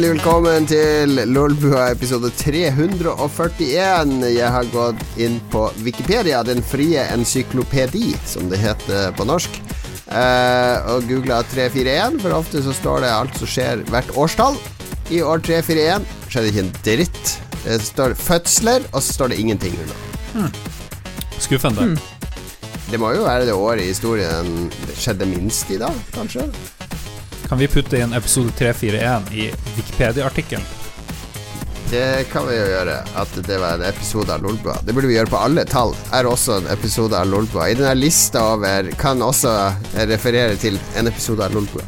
Hjertelig velkommen til Lolbua episode 341. Jeg har gått inn på Wikipedia, den frie encyklopedi, som det heter på norsk, eh, og googla 341, for ofte så står det alt som skjer hvert årstall. I år 341 skjedde ikke en dritt. Det står fødsler, og så står det ingenting under. Skuffende. Det må jo være det året i historien det skjedde minst i dag, kanskje? Kan vi putte inn episode 341 i Wikipedia-artikkelen? Det kan vi jo gjøre. At det var en episode av Lolbua. Det burde vi gjøre på alle tall. Er også en episode av Lolbua. I denne lista over kan også referere til en episode av Lolbua.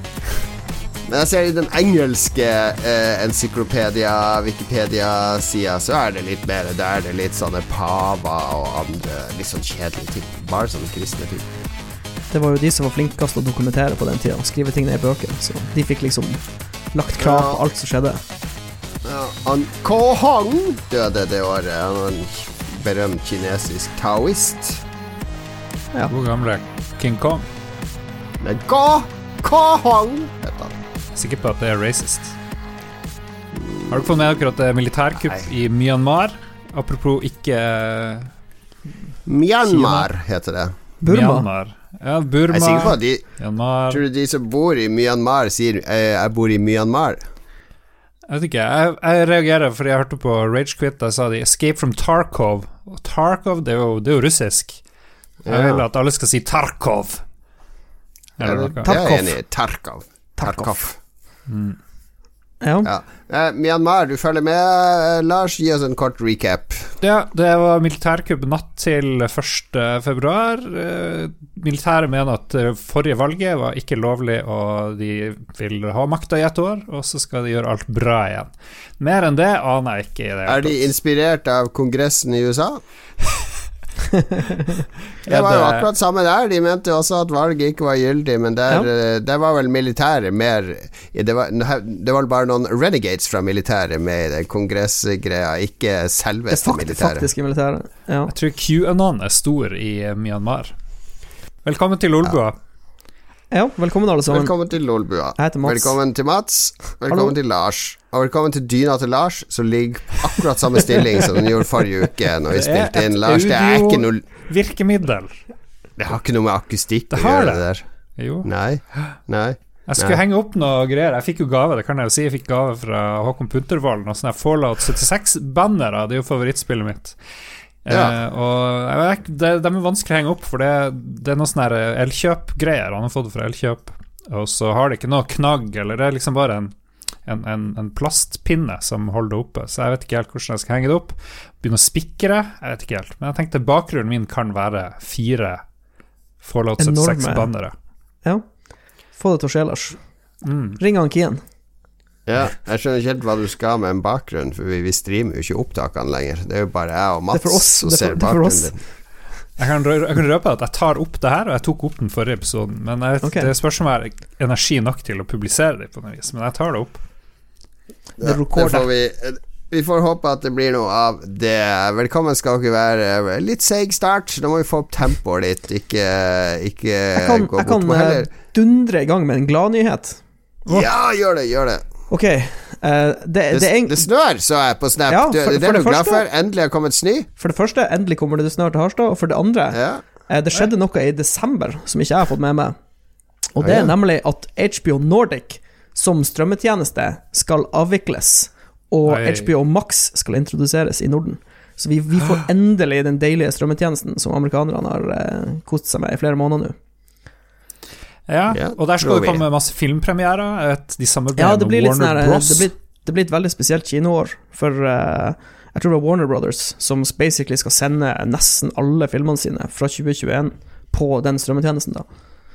Men jeg ser i den engelske eh, encyklopedia, Wikipedia-sida, så er det litt mer Da er det litt sånne paver og andre litt sånn kjedelige ting. Bare sånne kristne ting. Det var jo de som var flinkest til å dokumentere på den tida, skrive ting ned i bøker. Så de fikk liksom lagt krav på alt som skjedde. Ja, han Ko Hong døde det året. Han var en berømt kinesisk taoist. Ja. Hvor gammel er King Kong? Men Ko, Ko Hong het han. Sikker på at det er racist. Har du fått med dere at det er militærkupp i Myanmar? Apropos ikke Myanmar heter det. Burma. Myanmar. Ja, Burma, Jeg er sikker på at de Myanmar Tror du de som bor i Myanmar, sier eh, 'jeg bor i Myanmar'? Jeg vet ikke, jeg, jeg reagerer fordi jeg hørte på Ragequit, da sa de 'Escape from Tarkov'. Og Tarkov, det er jo, det er jo russisk. Jeg Ja. vil at alle skal si Tarkov. Eller Ja, det, det- Jeg er enig. Tarkov. Tarkov. Tarkov. Ja. Ja. Eh, Myanmar, du følger med. Eh, Lars, gi oss en kort recap. Ja, det var militærkupp natt til 1. februar. Eh, Militæret mener at forrige valget var ikke lovlig, og de vil ha makta i ett år, og så skal de gjøre alt bra igjen. Mer enn det aner jeg ikke. i det Er de inspirert av Kongressen i USA? Det var jo det- akkurat samme der. De mente jo også at valget ikke var gyldig, men der, ja. der var vel militæret mer det var, det var bare noen renegades fra militæret med i den kongressgreia, ikke Det selveste fakt militæret. faktiske militæret. Ja. Jeg tror QAnon er stor i eh, Myanmar. Velkommen til Olbua. ja, velkommen alle sammen. Velkommen til Lolbua. Jeg heter Mats. Velkommen til Mats. Velkommen Hallo. til Lars. Og velkommen til dyna til Lars, som ligger på akkurat samme stilling som den gjorde forrige uke når vi spilte inn. Lars, det er ikke noe Virkemiddel. Det har ikke noe med akustikk Det å gjøre, det. det der. Jo. Nei. Nei. Jeg skulle Nei. henge opp noe greier. Jeg fikk jo gave, det kan jeg jo si. Jeg fikk gave fra Håkon Puntervold. Noen sånne Fallout 76-bannere. Det er jo favorittspillet mitt. Ja. Eh, og vet, det, de er vanskelig å henge opp, for det, det er noen sånne her Elkjøp-greier. Han har fått det fra Elkjøp. Og så har det ikke noe knagg, eller det er liksom bare en, en, en, en plastpinne som holder det oppe. Så jeg vet ikke helt hvordan jeg skal henge det opp. Begynne å spikre, jeg vet ikke helt. Men jeg tenkte bakgrunnen min kan være fire Fallout Enorme. 76-bannere. ja. Få det til å skje, Lars. Mm. Ring han Kien. Ja, jeg skjønner ikke helt hva du skal med en bakgrunn, for vi, vi streamer jo ikke opptakene lenger. Det er jo bare jeg og Mats Det er for oss, som er ser det er bakgrunnen din. Jeg kan, rø- jeg kan røpe at jeg tar opp det her, og jeg tok opp den forrige episoden. Men jeg, okay. Ok. det spørs om jeg har energi nok til å publisere det på noe vis. Men jeg tar det opp. Det Ja, rekorder. får vi, vi får håpe at det blir noe av det. Velkommen skal dere være. Litt seig start. Da må vi få opp tempoet litt, ikke, ikke kan, gå bort kan heller. Jeg kan dundre i gang med en gladnyhet. Ja, gjør det, gjør det. Ok, Uh, det, Det, det er en, det snør, så jeg på Snap. Ja, du, for- det er du glad for? Endelig har kommet snø? For det første, endelig kommer det snø til Harstad. Og for det andre, Ja. uh, det skjedde noe i desember som ikke jeg har fått med meg. Og det er nemlig at HBO Nordic som strømmetjeneste skal avvikles, og Oi. HBO Max skal introduseres i Norden. Så vi, vi får endelig den deilige strømmetjenesten som amerikanerne har uh, kost seg med i flere måneder nå. Ja, Ja, Og der skal det vi. komme masse filmpremierer. Jeg de Ja, det blir litt sånn her, det blir, det blir et veldig spesielt kinoår, for uh, jeg tror det var Warner Brothers som basically skal sende nesten alle filmene sine fra 2021 på den strømmetjenesten, da.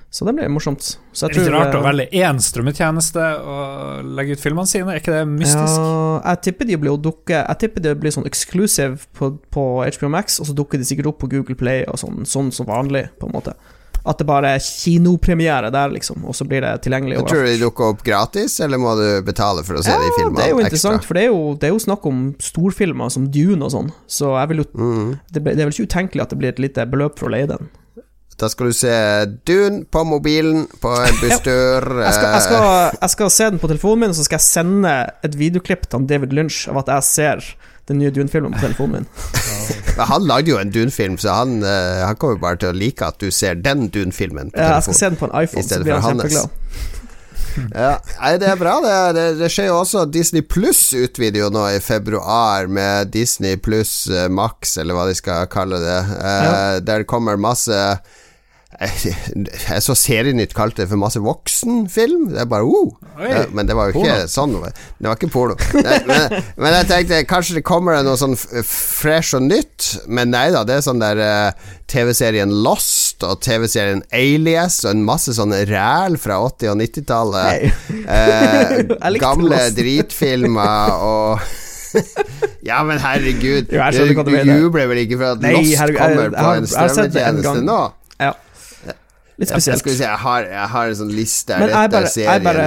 Så det blir morsomt. Så Det er litt tror, rart å eh, velge én strømmetjeneste og legge ut filmene sine. Er ikke det mystisk? Ja, jeg tipper de blir å dukke Jeg tipper de blir sånn exclusive på, på HBO Max, og så dukker de sikkert opp på Google Play og sånn, sånn som vanlig, på en måte. At det bare er kinopremiere der, liksom, og så blir det tilgjengelig overalt. tror du de dukker opp gratis, eller må du betale for å se Ja, de filmene det er jo ekstra? interessant, for det er jo, det er jo snakk om storfilmer som Dune og sånn, så jeg vil jo Mm. det, det er vel ikke utenkelig at det blir et lite beløp for å leie den. Da skal du se Dune på mobilen på en busstur. Jeg skal, jeg, skal, jeg skal se den på telefonen min, og så skal jeg sende et videoklipp til David Lynch av at jeg ser den nye Dune-filmen på telefonen min. Han lagde jo en Dune-film, så han, eh, han kommer bare til å like at du ser den Dune-filmen på Ja, jeg skal se den på en iPhone, så blir han kjempeglad. Ja, nei, det er bra. Det, det, det skjer jo også Disney Pluss utvider jo nå i februar med Disney Pluss eh, Max, eller hva de skal kalle det. Eh, Ja. Der kommer masse jeg, så Serienytt kalte det for masse voksenfilm. Det er bare oh. Ja, men det var jo ikke porno. sånn. Det var ikke porno. Nei, men, men jeg tenkte kanskje det kommer noe sånn fresh og nytt. Men nei da, det er sånn der uh, TV-serien Lost og TV-serien Alias og en masse sånne ræl fra 80- og 90-tallet. Nei. Eh, gamle dritfilmer og Ja, men herregud. Jo, du mener. jubler vel ikke for at Lost kommer på en strømmetjeneste nå? Ja. Litt Jeg, spesielt. skal vi se, jeg har, jeg har en sånn liste Men jeg bare- jeg bare-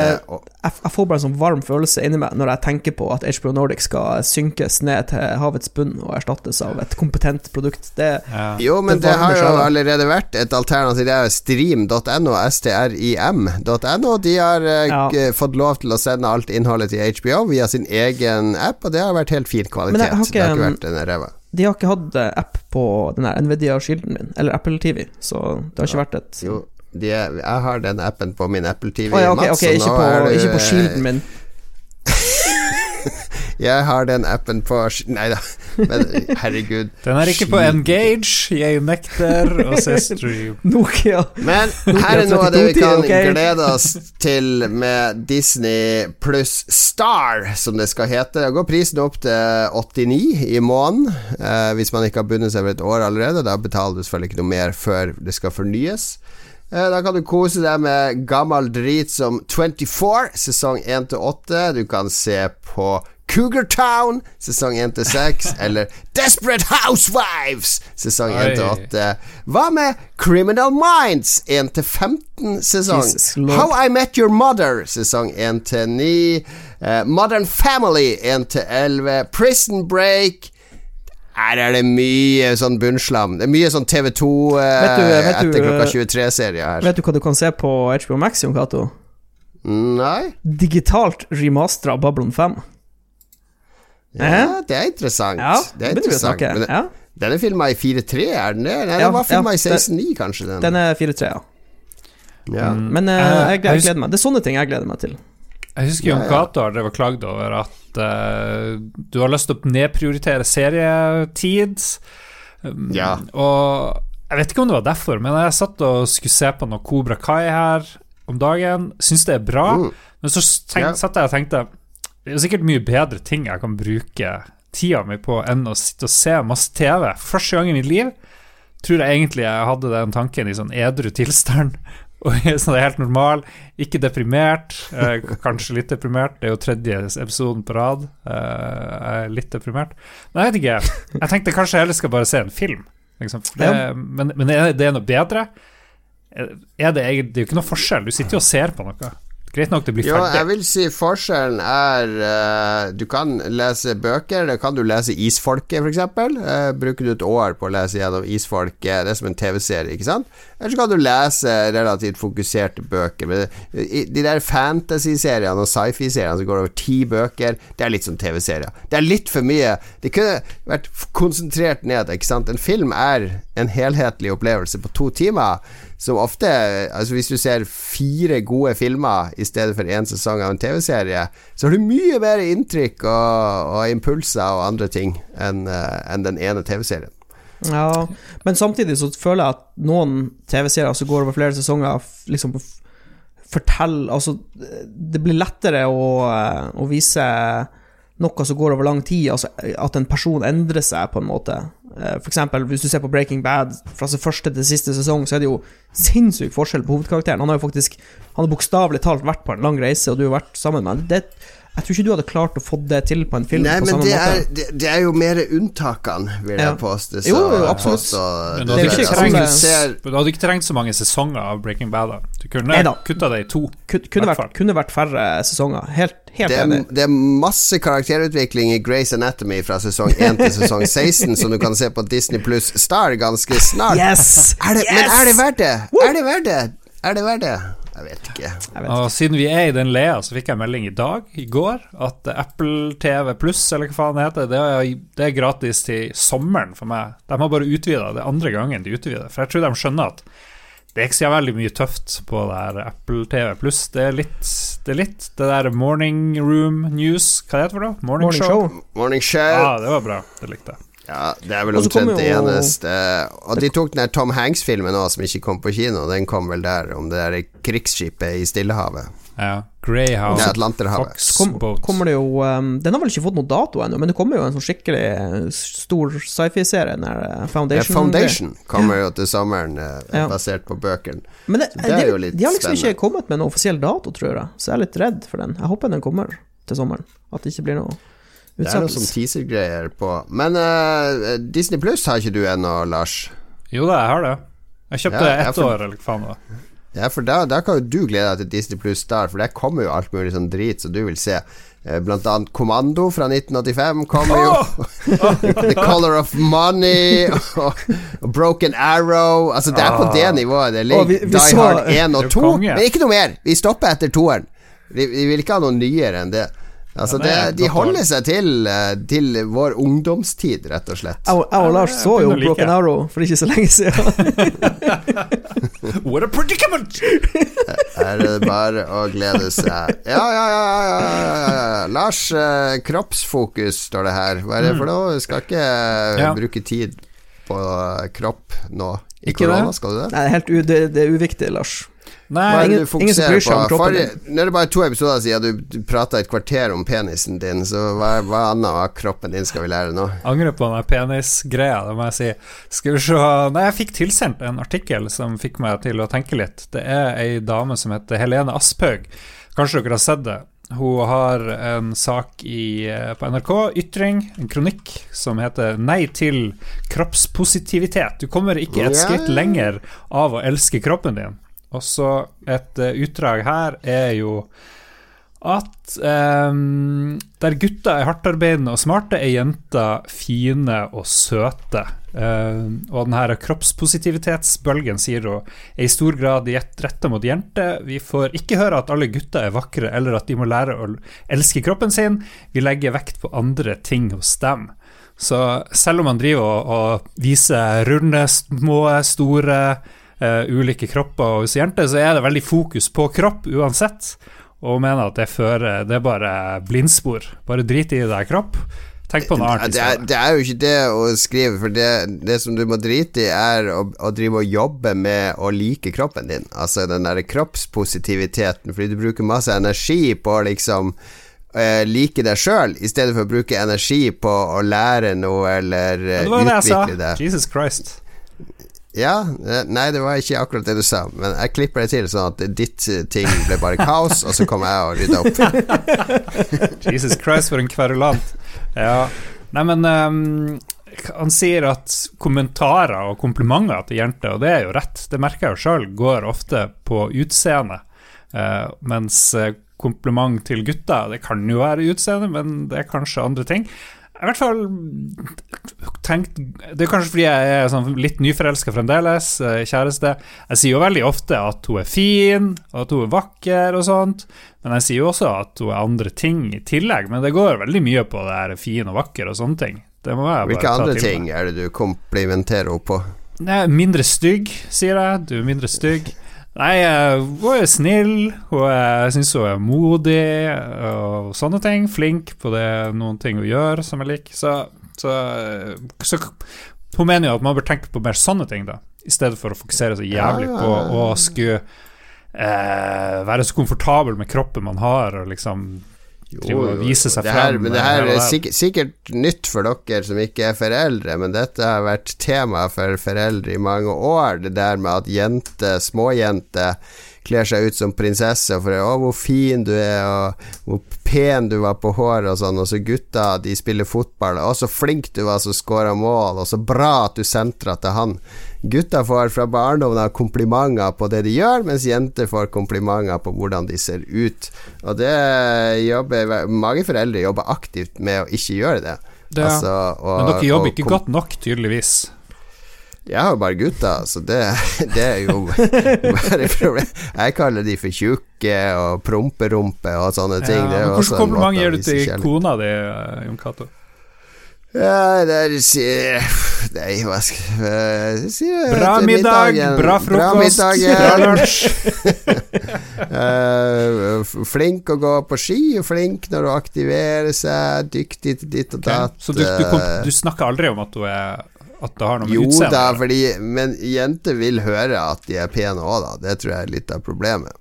jeg, jeg får bare en sånn varm følelse inni meg når jeg tenker på at HBO Nordic skal synkes ned til havets bunn og erstattes av et kompetent produkt. Det, Ja. Jo, men Det det har jo allerede vært et alternativ. Det er stream.no, strim.no. De har eh, Ja. fått lov til å sende alt innholdet til HBO via sin egen app, og det har vært helt fin kvalitet. Men jeg har det har ikke, ikke vært en ræva. De har ikke hatt eh, app på den der Nvidia-skilden min, eller Apple TV, så det har ikke vært et Jo, de er, jeg har den appen på min Apple TV. oh, ja, ok, Mats, ok, og ikke på, du, ikke på skilden min. Jeg har den appen på Nei da, men herregud. Den er ikke på Engage, jeg nekter å se stream. Nokia. Men her er noe av det vi kan glede oss til med Disney pluss Star, som det skal hete. Da går prisen opp til 89 i måneden, eh, hvis man ikke har bundet seg for et år allerede. Da betaler du selvfølgelig ikke noe mer før det skal fornyes. Eh, Da kan du kose deg med gammel drit som 24, sesong 1 til 8. Du kan se på Cougar Town, sesong 1 til 6, eller Desperate Housewives, sesong 1 til 8. Hva med Criminal Minds 1 til 15 sesong? How I Met Your Mother sesong 1 til 9. eh, Modern Family 1 til 11. Prison Break. Her er det mye sånn bunnslam. Det er mye sånn TV2 eh, du- vet du, etter klokka eh, 23-serier her. Vet du hva du kan se på HBO Max, Jon Cato? Nei? Digitalt remastera Babylon 5. Ja, det er interessant. Ja, det er interessant. Men Ja, den er filma i 4.3, er den det? Nei, Ja, var filma ja, i 16.9, kanskje. Den. den er 4-3, ja. ja. Men eh, Eh, jeg, gleder, jeg jeg gleder meg. Det er sånne ting jeg gleder meg til. Jeg husker Jon. Cato har klagd over at eh, du har lyst til å nedprioritere serietid. Um, Ja. Og jeg vet ikke om det var derfor, men jeg satt og skulle se på noe Kobra Kai her om dagen. Syns det er bra, Mm. men så tenk, Ja. satt jeg og tenkte Det er sikkert mye bedre ting jeg kan bruke tida mi på enn å sitte og se masse TV. Første gang i mitt liv tror jeg egentlig jeg hadde den tanken i sånn edru tilstand. Og det er sånn helt normal, ikke deprimert. Eh, kanskje litt deprimert. Det er jo tredje episoden på rad. Eh, jeg er litt deprimert. Men jeg vet ikke. Jeg tenkte kanskje jeg heller skal bare se en film. Liksom. Det, Men, men er det noe bedre? Er det, egentlig- det er jo ikke noe forskjell. Du sitter jo og ser på noe. Greit nok det blir Jo, jeg vil si forskjellen er uh, Du kan lese bøker. Det kan du lese Isfolket, f.eks. Uh, bruker du et år på å lese gjennom Isfolket, det er som en TV-serie, ikke sant? Eller så kan du lese relativt fokuserte bøker. Men de der fantasy-seriene og sci-fi-seriene som går over ti bøker, det er litt som TV-serier. Det er litt for mye. Det kunne vært konsentrert ned, ikke sant? En film er en helhetlig opplevelse på to timer. Som ofte Altså Hvis du ser fire gode filmer i stedet for én sesong av en TV-serie, så har du mye mer inntrykk og, og impulser og andre ting enn eh, enn den ene TV-serien. Ja, men samtidig så føler jeg at noen TV-serier som går over flere sesonger, liksom forteller Altså, det blir lettere å, eh, å vise noe som går over lang tid, altså at en person endrer seg, på en måte. Eh, For eksempel, hvis du ser på Breaking Bad, fra første til siste sesong, så er det jo sinnssyk forskjell på hovedkarakteren. Han har jo faktisk Han har bokstavelig talt vært på en lang reise, og du har vært sammen med ham. Det, Jeg tror ikke du hadde klart å få det til på en film Nei, på men samme det måte. er, det, det er jo mer unntakene, vil jeg Ja. påstå. Jo, jo, absolutt. påstå Men du hadde ikke trengt, Altså, ser Du hadde ikke trengt så mange sesonger av Breaking Bad. da Du kunne kutta det i to. Kun- kunne, vært, kunne vært færre sesonger. Helt, helt det er, enig. det er masse karakterutvikling i Grace Anatomy fra sesong 1 til sesong 16, som du kan se på Disney pluss Star ganske snart. Yes! Er det, yes! Men er det verdt det? Er det verdt det? Er det verdt det? Jeg vet ikke. Jeg vet. Og siden vi er i den lea, så fikk jeg melding i dag, i går, at Apple TV Pluss, eller hva faen det heter, det er, det er gratis til sommeren for meg. De har bare utvida. Det andre gangen de utvider. For jeg tror de skjønner at det er ikke så veldig mye tøft på det her Apple TV Pluss. Det er litt det er litt det der Morning Room News Hva heter det for noe? Morning, Morning Show? Show. Morning Show. Ja, det var bra. Det likte jeg. Ja, det er vel omtrent det jo- eneste. Og de tok den der Tom Hanks-filmen òg, som ikke kom på kino. Den kom vel der, om det der krigsskipet i Stillehavet. Ja. Greyhound. Er Atlanterhavet. Kom, kommer det jo um, Den har vel ikke fått noe dato ennå, men det kommer jo en sånn skikkelig eh, stor sci-fi-serie, den der eh, Ja, Foundation. Foundation kommer jo til sommeren, eh, Ja. basert på bøkene. Men det, Så det er jo litt de har liksom spennende. ikke kommet med noen offisiell dato, tror jeg, så jeg er litt redd for den. Jeg håper den kommer til sommeren. At det ikke blir noe Det er noe som utsettelse. teaser-greier på. Men uh, Disney Pluss har ikke du ennå, Lars? Jo da, jeg har det. Jeg kjøpte Ja, ett for- år, eller hva faen det var. Ja, for da, da kan jo du glede deg til Disney Pluss Star, for der kommer jo alt mulig sånn drit som du vil se. Eh, Blant annet Kommando fra 1985 kommer jo. The Color of Money og, og Broken Arrow. Altså, det er på det nivået det ligger. Oh, vi- vi Die så- Hard 1 og er 2. Men ikke noe mer! Vi stopper etter toeren. Vi, vi vil ikke ha noe nyere enn det. Altså, Ja, det det, de holder seg til, eh, til vår ungdomstid, rett og slett. Jeg og- jeg og Lars så jo Broken like. Arrow for ikke så lenge siden. What a predicament! Her er det bare å glede seg. Ja, ja, ja, ja, ja. Lars, eh, kroppsfokus står det her. Hva er det for noe? Du skal ikke eh, Ja. bruke tid på kropp nå i Ikke korona, det? skal du det? Nei, det er helt u, det, det er uviktig, Lars. Nei, ingen- ingen som bryr seg om kroppen din. Nå er det bare to episoder siden du, du prata et kvarter om penisen din, så hva, hva annet av kroppen din skal vi lære nå? angrer på den penisgreia, det må jeg si. Skal vi se Nei, jeg fikk tilsendt en artikkel som fikk meg til å tenke litt. Det er ei dame som heter Helene Asphaug. Kanskje dere har sett det. Hun har en sak i, eh, på NRK, Ytring, en kronikk, som heter 'Nei til kroppspositivitet'. Du kommer ikke et skritt lenger av å elske kroppen din. Og så et eh, utdrag her er jo at um, der gutta er hardtarbeidende og smarte, er jenter fine og søte. Ehm, og denne kroppspositivitetsbølgen sier hun er i stor grad retta mot jenter. Vi får ikke høre at alle gutter er vakre, eller at de må lære å elske kroppen sin. Vi legger vekt på andre ting hos dem. Så selv om man driver og, og viser runde, små, store, eh, ulike kropper hos jenter, så er det veldig fokus på kropp uansett og mener at det fører Det er bare blindspor. Bare drit i deg kropp. Tenk på noe annet. det, det er jo ikke det å skrive, for det, det som du må drite i, er å, å drive og jobbe med å like kroppen din. Altså den derre kroppspositiviteten, fordi du bruker masse energi på liksom eh, like deg sjøl, i stedet for å bruke energi på å lære noe eller sa. utvikle det. Jesus Christ. Ja, eh, nei, det var ikke akkurat det du sa, men jeg klipper det til sånn at ditt eh, ting ble bare kaos, og så kommer jeg og rydder opp. Jesus Christ, for en kverulant. Ja. Nei, men um, han sier at kommentarer og komplimenter til jenter, og det er jo rett, det merker jeg jo sjøl, går ofte på utseende. uh, mens kompliment til gutter, det kan jo være utseende, men det er kanskje andre ting. I hvert fall tenkt Det er kanskje fordi jeg er sånn litt nyforelska fremdeles, eh, kjæreste. Jeg sier jo veldig ofte at hun er fin, og at hun er vakker og sånt, men jeg sier jo også at hun er andre ting i tillegg. Men det går veldig mye på det her fin og vakker og sånne ting. Hvilke andre ting er det du komplimenterer henne på? Nei, mindre stygg, sier jeg. Du er mindre stygg. Nei, eh, hun er snill, hun er, jeg syns hun er modig og sånne ting. Flink på det, noen ting hun gjør som jeg liker. Så, så, så hun mener jo at man bør tenke på mer sånne ting, da. I stedet for å fokusere så jævlig på å skulle eh, være så komfortabel med kroppen man har, og liksom Drive jo. vise seg frem, Men det eh, her er sikkert, sikkert nytt for dere som ikke er foreldre, men dette har vært tema for foreldre i mange år. Det der med at jenter, småjenter, kler seg ut som prinsesse for å, 'Å, hvor fin du er', og 'hvor pen du var på håret', og sånn. Og så gutta, de spiller fotball. 'Å, så flink du var som skåra mål', og så bra at du sentra til han. Gutta får fra barndommen av komplimenter på det de gjør, mens jenter får komplimenter på hvordan de ser ut. Og det jobber Mange foreldre jobber aktivt med å ikke gjøre det. Det, Altså, og- men dere jobber ikke godt nok, tydeligvis. Jeg har jo bare gutter, så det, det er jo bare problem. Jeg kaller de for tjukke og promperumpe og sånne ting. Ja, Hvilke komplimenter gir du til kjærlighet. kona di, eh, Jon Cato? Ja, det er sier Nei, hva skal jeg si Bra middag, bra frokost, bra lunsj. Eh, flink å gå på ski, flink når du aktiverer seg, dyktig til ditt og datt. Okay. Så du, du, kom, eh, du snakker aldri om at du er At det har noe med Jo utseendet da, fordi, men jenter vil høre at de er pene òg, da. Det tror jeg er litt av problemet.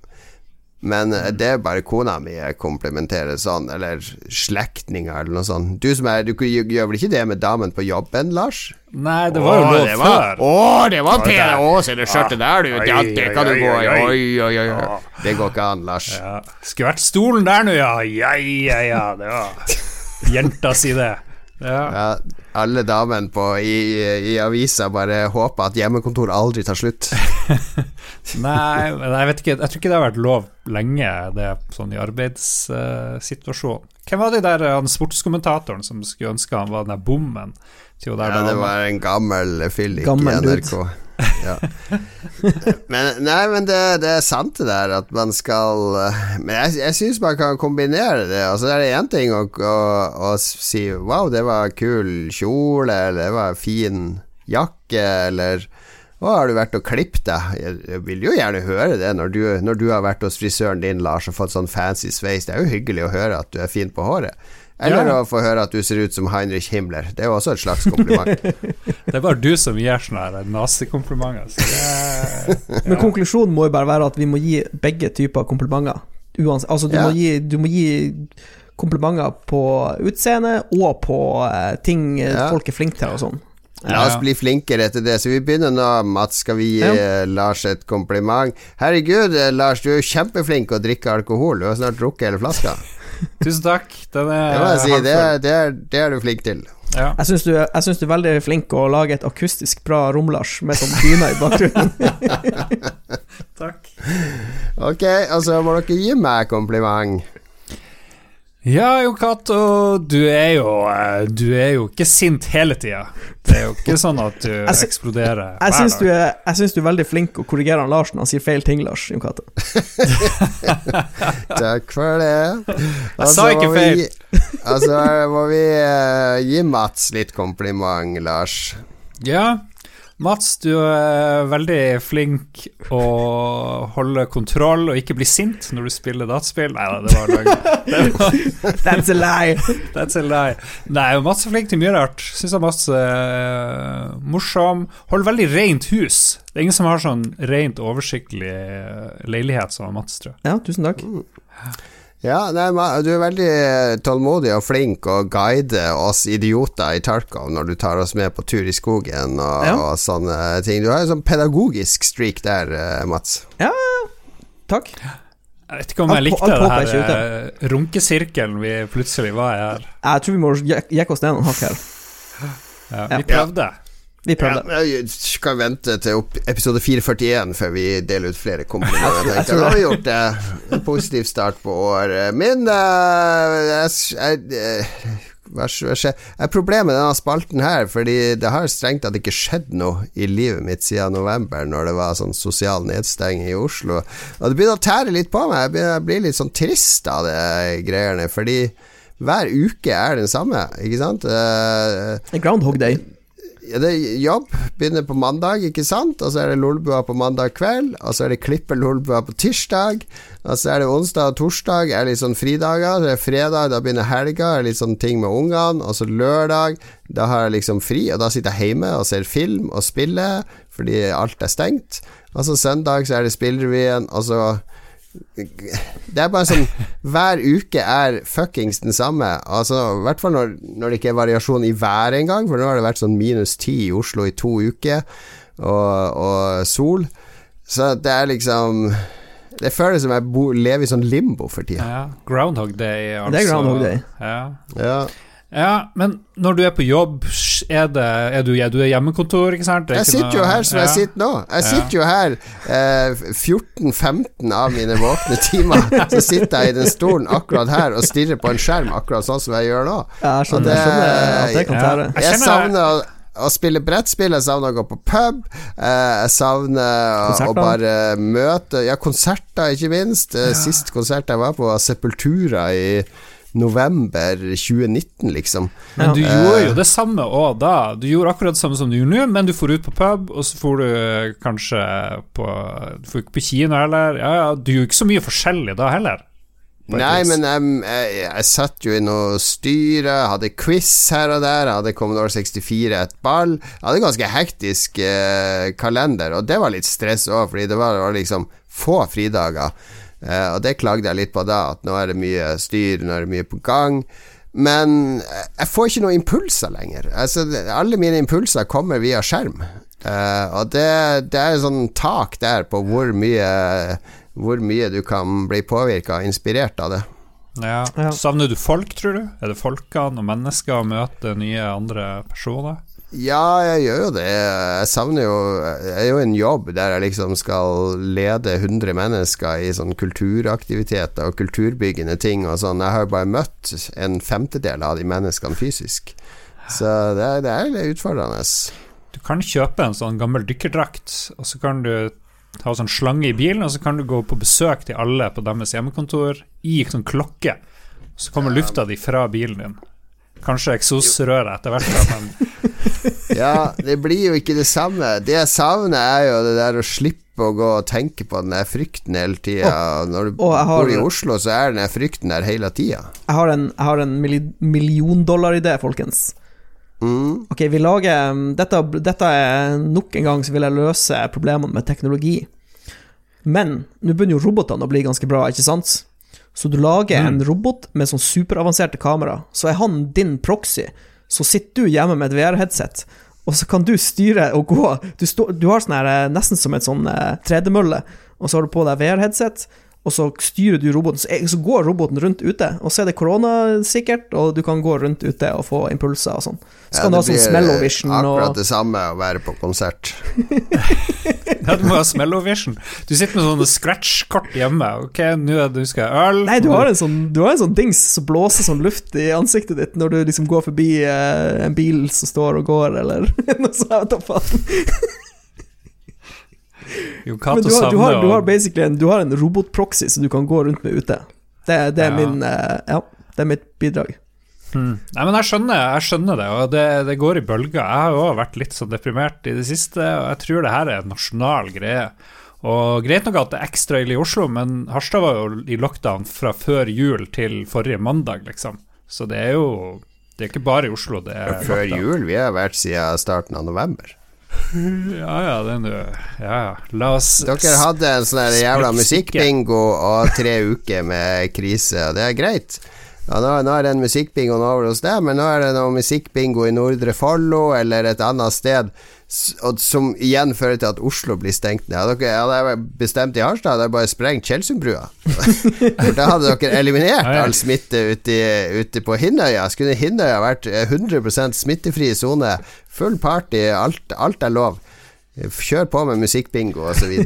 Men eh, det er bare kona mi jeg komplimenterer sånn, eller slektninger eller noe sånt. Du som er Du gjør vel ikke det med damen på jobben, Lars? Nei, det var jo lov før. Å, det var Per Aas i det skjørtet der, du. Ja, det kan du gå i. Oi, oi, oi. Det går ikke an, Lars. Ja. Skulle vært stolen der nå, ja. Ja, ja, ja. Det var Jenta si det. Ja. Ja, alle damene på i, i avisa bare håper at hjemmekontor aldri tar slutt. Nei, men jeg vet ikke Jeg tror ikke det har vært lov lenge, det sånn i arbeidssituasjonen. Hvem var det der han sportskommentatoren som skulle ønske han var den der bommen? til der Ja, det var en gammel fyllik i NRK. dude. Ja. Men, nei, men det, det er sant det der at man skal eh, Men jeg, jeg syns man kan kombinere det. Altså Det er én ting å, å, å si 'wow, det var kul kjole', eller 'det var fin jakke', eller 'å, har du vært og klippet deg?' Jeg, jeg vil jo gjerne høre det når du, når du har vært hos frisøren din, Lars, og fått sånn fancy sveis. Det er jo hyggelig å høre at du er fin på håret. Eller Ja. å få høre at du ser ut som Heinrich Himmler. Det er jo også et slags kompliment. Det er bare du som gir sånne her nazikomplimenter. Så ja. Men konklusjonen må jo bare være at vi må gi begge typer komplimenter. Uansett, altså du, Ja. må gi, du må gi komplimenter på utseende og på eh, ting eh, Ja. folk er flinke til og sånn. La oss bli flinkere etter det. Så vi begynner nå, Mats. Skal vi gi Ja. eh, Lars et kompliment? Herregud, Lars, du er jo kjempeflink å drikke alkohol. Du har snart drukket hele flaska. Tusen takk. Den er Det si. Det, er- det, er, det er du flink til. Ja. Jeg syns du, jeg syns du er veldig flink å lage et akustisk bra romlars med sånn dyne i bakgrunnen. Takk. Ok, altså må dere gi meg kompliment. Ja, Jon Cato, du er jo eh, Du er jo ikke sint hele tida. Det er jo ikke sånn at du Jeg eksploderer Jeg syns du, er- jeg syns du er veldig flink å korrigere han Lars når han sier feil ting, Lars. Jon Cato. Takk for det. Jeg sa ikke feil. vi. Altså må vi uh, gi Mats litt kompliment, Lars. Ja, Mats, du er veldig flink å holde kontroll og ikke bli sint når du spiller dataspill. Nei da, det var løgn. That's a lie! That's a lie. Nei, Mats er flink til mye rart. Syns Mats er morsom. Holder veldig rent hus. Det er ingen som har sånn rent, oversiktlig eh, leilighet som Mats, tror jeg. Ja, tusen takk. Ja, nei, du er veldig eh, tålmodig og flink og guider oss idioter i Tarkov når du tar oss med på tur i skogen og, Ja. og sånne ting. Du har en sånn pedagogisk streak der, Mats. Ja, Takk. Jeg vet ikke om jeg likte det her eh, runkesirkelen vi plutselig var i her. Jeg tror vi må jek- jekke oss ned noen hakk her. Ja, Ja. vi prøvde. Vi prøvde. Ja, jeg skal vente til episode 441 før vi deler ut flere komplimenter. Jeg tenkte Da har vi gjort det. En positiv start på året. Men Hva jeg, jeg, har hva skjer? Er problemet med denne spalten her, fordi det har strengt tatt ikke skjedd noe i livet mitt siden november, når det var sånn sosial nedstenging i Oslo. Og det begynner å tære litt på meg. Jeg begynner å bli litt sånn trist av det greiene, fordi hver uke er den samme, ikke sant? Uh, Groundhog Day. Det er jobb. Begynner på mandag, ikke sant? Og så er det Lolbua på mandag kveld. Og så er det Klippe Lolbua på tirsdag. Og så er det onsdag og torsdag er litt sånn fridager. Så er det fredag, da begynner helga, er litt sånn ting med ungene. Og så lørdag, da har jeg liksom fri, og da sitter jeg hjemme og ser film og spiller fordi alt er stengt. Og så søndag så er det spillrevyen, og så det er bare sånn Hver uke er fuckings den samme. Altså I hvert fall når, når det ikke er variasjon i været engang, for nå har det vært sånn minus ti i Oslo i to uker, og, og sol. Så det er liksom Det føles som jeg bo, lever i sånn limbo for tida. Ja. Groundhog Day, altså. Det er Groundhog Day. Ja. Ja. Ja, men når du er på jobb, er, det, er du, er du i hjemmekontor, ikke sant? Det er Jeg sitter jo her som jeg sitter nå. Jeg Ja. sitter jo her eh, 14-15 av mine våkne timer. Så sitter jeg i den stolen akkurat her og stirrer på en skjerm, akkurat sånn som jeg gjør nå. Ja, jeg skjønner, jeg at det kan Ja. tære. Jeg Jeg savner å, å spille brettspill, jeg savner å gå på pub. Eh, jeg savner å, å bare møte Ja, konserter, ikke minst. Ja. Sist konsert jeg var på, var Sepultura i november 2019, liksom. Men du gjorde jo det samme òg da. Du gjorde akkurat det samme som du gjør nå, men du får ut på pub, og så får du eh, kanskje på Du får ikke på kino heller. Ja, ja, du gjør ikke så mye forskjellig da heller. Nei, men jeg, jeg, jeg satt jo i noe styre, hadde quiz her og der, hadde Commodore 64 et ball. Jeg hadde ganske hektisk eh, kalender, og det var litt stress òg, fordi det var, var liksom få fridager. Eh, og det klagde jeg litt på da, at nå er det mye styr, nå er det mye på gang. Men eh, jeg får ikke noen impulser lenger. Altså, alle mine impulser kommer via skjerm. Eh, og det, det er et sånn tak der på hvor mye Hvor mye du kan bli påvirka og inspirert av det. Ja. Ja. Savner du folk, tror du? Er det folkene og mennesker å møte nye andre personer? Ja, jeg gjør jo det. Jeg savner jo Jeg er jo en jobb der jeg liksom skal lede 100 mennesker i sånn kulturaktiviteter og kulturbyggende ting og sånn. Jeg har jo bare møtt en femtedel av de menneskene fysisk. Så det er, det er litt utfordrende. Du kan kjøpe en sånn gammel dykkerdrakt, og så kan du ha sånn slange i bilen, og så kan du gå på besøk til alle på deres hjemmekontor i sånn klokke. Så kommer lufta di fra bilen din. Kanskje eksosrøret etter hvert, men Ja, det blir jo ikke det samme. Det jeg savner, er jo det der å slippe å gå og tenke på den der frykten hele tida. Når du og har- bor i Oslo, så er den der frykten der hele tida. Jeg har en, jeg har en milli- milliondollar-idé, folkens. Mm. Ok, vi lager um, dette, dette er nok en gang så vil jeg løse problemene med teknologi. Men nå begynner jo robotene å bli ganske bra, ikke sant? Så du lager en robot med sånn superavanserte kamera. Så er han din proxy. Så sitter du hjemme med et VR-headset, og så kan du styre og gå. Du, stå, du har sånn her eh, nesten som et sånn eh, tredemølle, og så har du på deg VR-headset. Og så styrer du roboten, så, går roboten rundt ute. Og så er det koronasikkert, og du kan gå rundt ute og få impulser og sånn. Så kan du ha sånn smellovision akkurat det samme å være på konsert. ja, du må ha smellovision. Du sitter med sånne scratch-kort hjemme. Ok, nå du skal jeg øl. Nei, du har en sånn, du har en sånn dings som blåser sånn luft i ansiktet ditt når du liksom går forbi eh, en bil som står og går, eller noe sånt. Faen. Cato du har, du, har, du har basically en, du har en robotproxy som du kan gå rundt med ute. Det, det er Ja. min eh, Ja, det er mitt bidrag. Hmm. Nei, men jeg skjønner, jeg skjønner det, og det, det går i bølger. Jeg har jo også vært litt sånn deprimert i det siste, og jeg tror det her er en nasjonal greie. Og Greit nok at det er ekstra ille i Oslo, men Harstad var jo i lockdown fra før jul til forrige mandag, liksom. Så det er jo Det er ikke bare i Oslo det er Før lockdown. jul. Vi har vært siden starten av november. Ja, ja, det er nå Ja, ja. La oss Dere hadde en sånn jævla musikkbingo og tre uker med krise, og det er greit. Ja, nå, nå er den musikkbingoen over hos deg, men nå er det noe musikkbingo i Nordre Follo eller et annet sted, som igjen fører til at Oslo blir stengt ned. Hadde dere hadde jeg bestemt i Harstad, hadde jeg bare sprengt Tjeldsundbrua. For da hadde dere eliminert all smitte ute, ute på Hinnøya. Skulle Hinnøya vært eh, 100% smittefri sone, full party, alt, alt er lov. Kjør på med musikkbingo osv.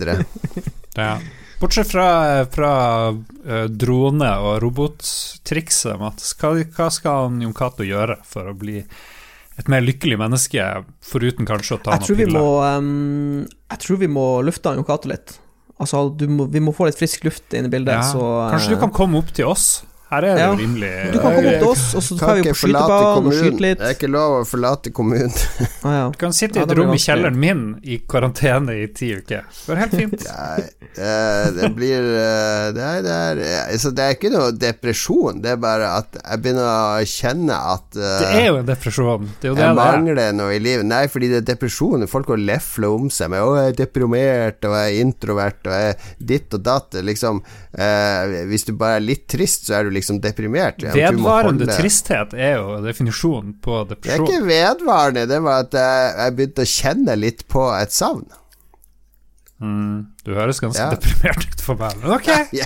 Ja. Bortsett fra, fra eh, drone og robottrikset, Mats, hva, hva skal Jon Cato gjøre for å bli et mer lykkelig menneske, foruten kanskje å ta Jeg noen piller? må um, Jeg tror vi må lufte Jon Cato litt. Altså, du må, vi må få litt frisk luft inn i bildet, Ja, så Kanskje du eh, kan komme opp til oss? Her er det Ja. jo rimelig Du kan komme opp til oss, og så Kan vi på skytebanen og skyte litt. Det er ikke lov å forlate kommunen. Ah, ja. Du kan sitte i et det rom i kjelleren min i karantene i ti uker. Det går helt fint. Nei, det blir eh, det er, det, er, altså, det er ikke noe depresjon, det er bare at jeg begynner å kjenne at uh, Det er jo en depresjon. Det er jo det jeg det er. mangler noe i livet. Nei, fordi det er depresjon. Folk går lefle om seg med 'Å, jeg er deprimert, og jeg er introvert, og jeg er ditt og datt'. Liksom, uh, hvis du bare er litt trist, så er du liksom deprimert. Ja, Vedvarende tristhet er jo definisjonen på depresjon. Det er ikke vedvarende, det var at jeg, jeg begynte å kjenne litt på et savn. Mm, du høres ganske Ja. deprimert ut for meg. Men ok. Ja,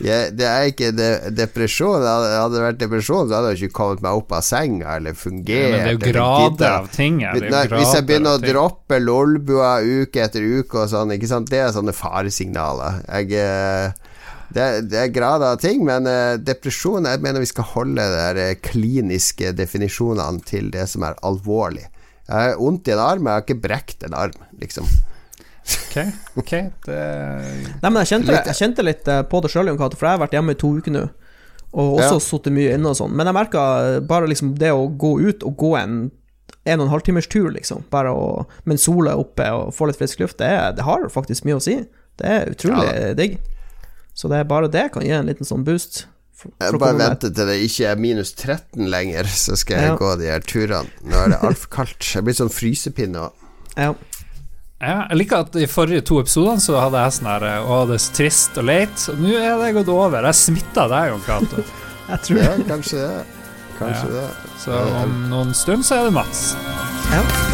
ja, det er ikke de, depresjon. Hadde det vært depresjon, så hadde jeg ikke kommet meg opp av senga eller fungert. Men det er jo grader av ting er Nei, hvis jeg begynner å droppe lolbua uke etter uke og sånn, ikke sant, det er sånne faresignaler. Jeg eh, det, det er grader av ting, men uh, depresjon Jeg mener vi skal holde de eh, kliniske definisjonene til det som er alvorlig. Jeg har vondt i en arm, jeg har ikke brekt en arm, liksom. Ok, ok det... Nei, men jeg kjente, Litt- jeg kjente litt eh, på det sjøl, for jeg har vært hjemme i to uker nå. Og også Ja. sittet mye inne og sånn. Men jeg merka bare liksom det å gå ut og gå en en og en halv timers tur, liksom, bare å, mens sola er oppe og få litt frisk luft, det, det har faktisk mye å si. Det er utrolig digg. Så det er bare det kan gi en liten sånn boost. For, for Jeg bare venter til det ikke er minus 13 lenger, så skal jeg Ja. gå de her turene. Nå er det altfor kaldt. Jeg blir sånn frysepinne òg. Ja. Ja, jeg liker at i forrige to episodene så hadde jeg sånn her Å, det er så trist og leit. Nå er det gått over. Jeg smitta deg, Jon Cato. Jeg tror Ja, kanskje det. Kanskje det. Så om noen stund så er det Mats. ja.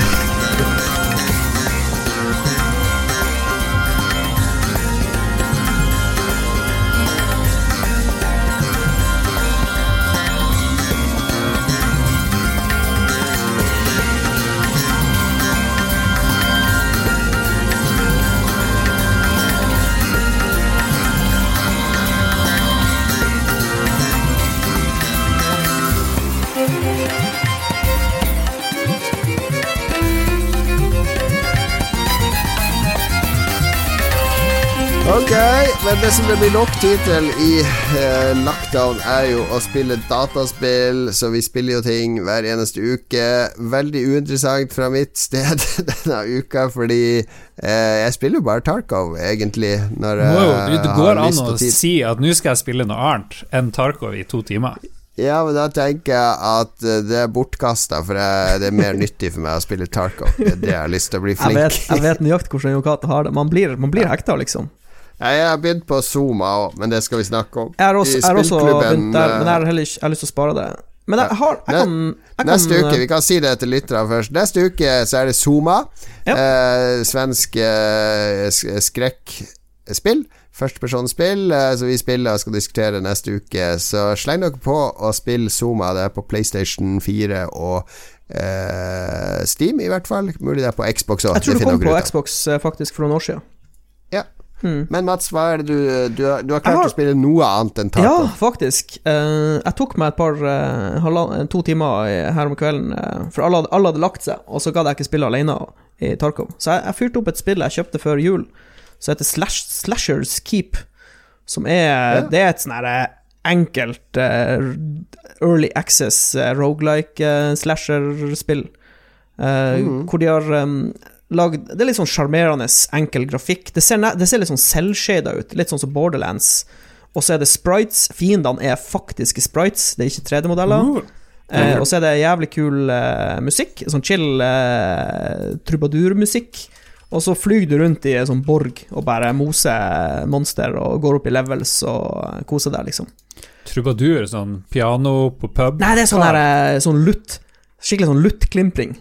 Ok, men det som det blir nok tid til i eh, lockdown, er jo å spille dataspill, så vi spiller jo ting hver eneste uke. Veldig uinteressant fra mitt sted denne uka, fordi eh, jeg spiller jo bare Tarkov, egentlig, når jeg Må jo, det, det går an å si at nå skal jeg spille noe annet enn Tarkov i to timer. Ja, men da tenker jeg at eh, det er bortkasta, for jeg, det er mer nyttig for meg å spille Tarkov. Det er det jeg har lyst til å bli Jeg flink vet, jeg vet nøyaktig hvordan Jon Cato har det. Man blir, man blir hekta, liksom. Jeg har begynt på Zuma òg, men det skal vi snakke om. Jeg har også, I spillklubben, der, men jeg eh, har heller ikke jeg har lyst til å spare det. Men jeg har jeg kan, jeg kan Neste uke, vi kan si det til lytterne først. Neste uke så er det Zuma. Ja. Eh, svensk eh, sk- skrekkspill. Førstepersonsspill eh, som vi spiller og skal diskutere neste uke. Så sleng dere på og spill Zuma. Det er på PlayStation 4 og eh, Steam, i hvert fall. Mulig det er på Xbox òg. Jeg tror det kom på Xbox eh, faktisk for noen år siden. Ja. Hmm. Men Mats, hva er det du Du, du har klart har- å spille noe annet enn Ja, faktisk. Uh, jeg tok meg et par uh, to timer her om kvelden, uh, for alle, alle hadde lagt seg, og så gadd jeg ikke spille alene i Tarkov. Så jeg, jeg fyrte opp et spill jeg kjøpte før jul, som heter Slash, Slashers Keep. Som er Ja. Det er et sånn herre enkelt eh, early access uh, rogelike eh, slasher-spill. Eh, Mhm. Hvor de har um, lagd Det er litt sånn sjarmerende, enkel grafikk. Det ser, det ser litt sånn selvshada ut, litt sånn som Borderlands. Og så er det sprites. Fiendene er faktiske sprites, det er ikke 3D-modeller. Uh, Eh, og så er det jævlig kul eh, musikk. Sånn chill eh, trubadurmusikk. Og så flyr du rundt i en sånn borg og bare moser monster og går opp i levels og koser deg, liksom. Trubadur, sånn piano på pub. Nei, det er sånn her eh, sånn lutt. Skikkelig sånn lutt-klimpring.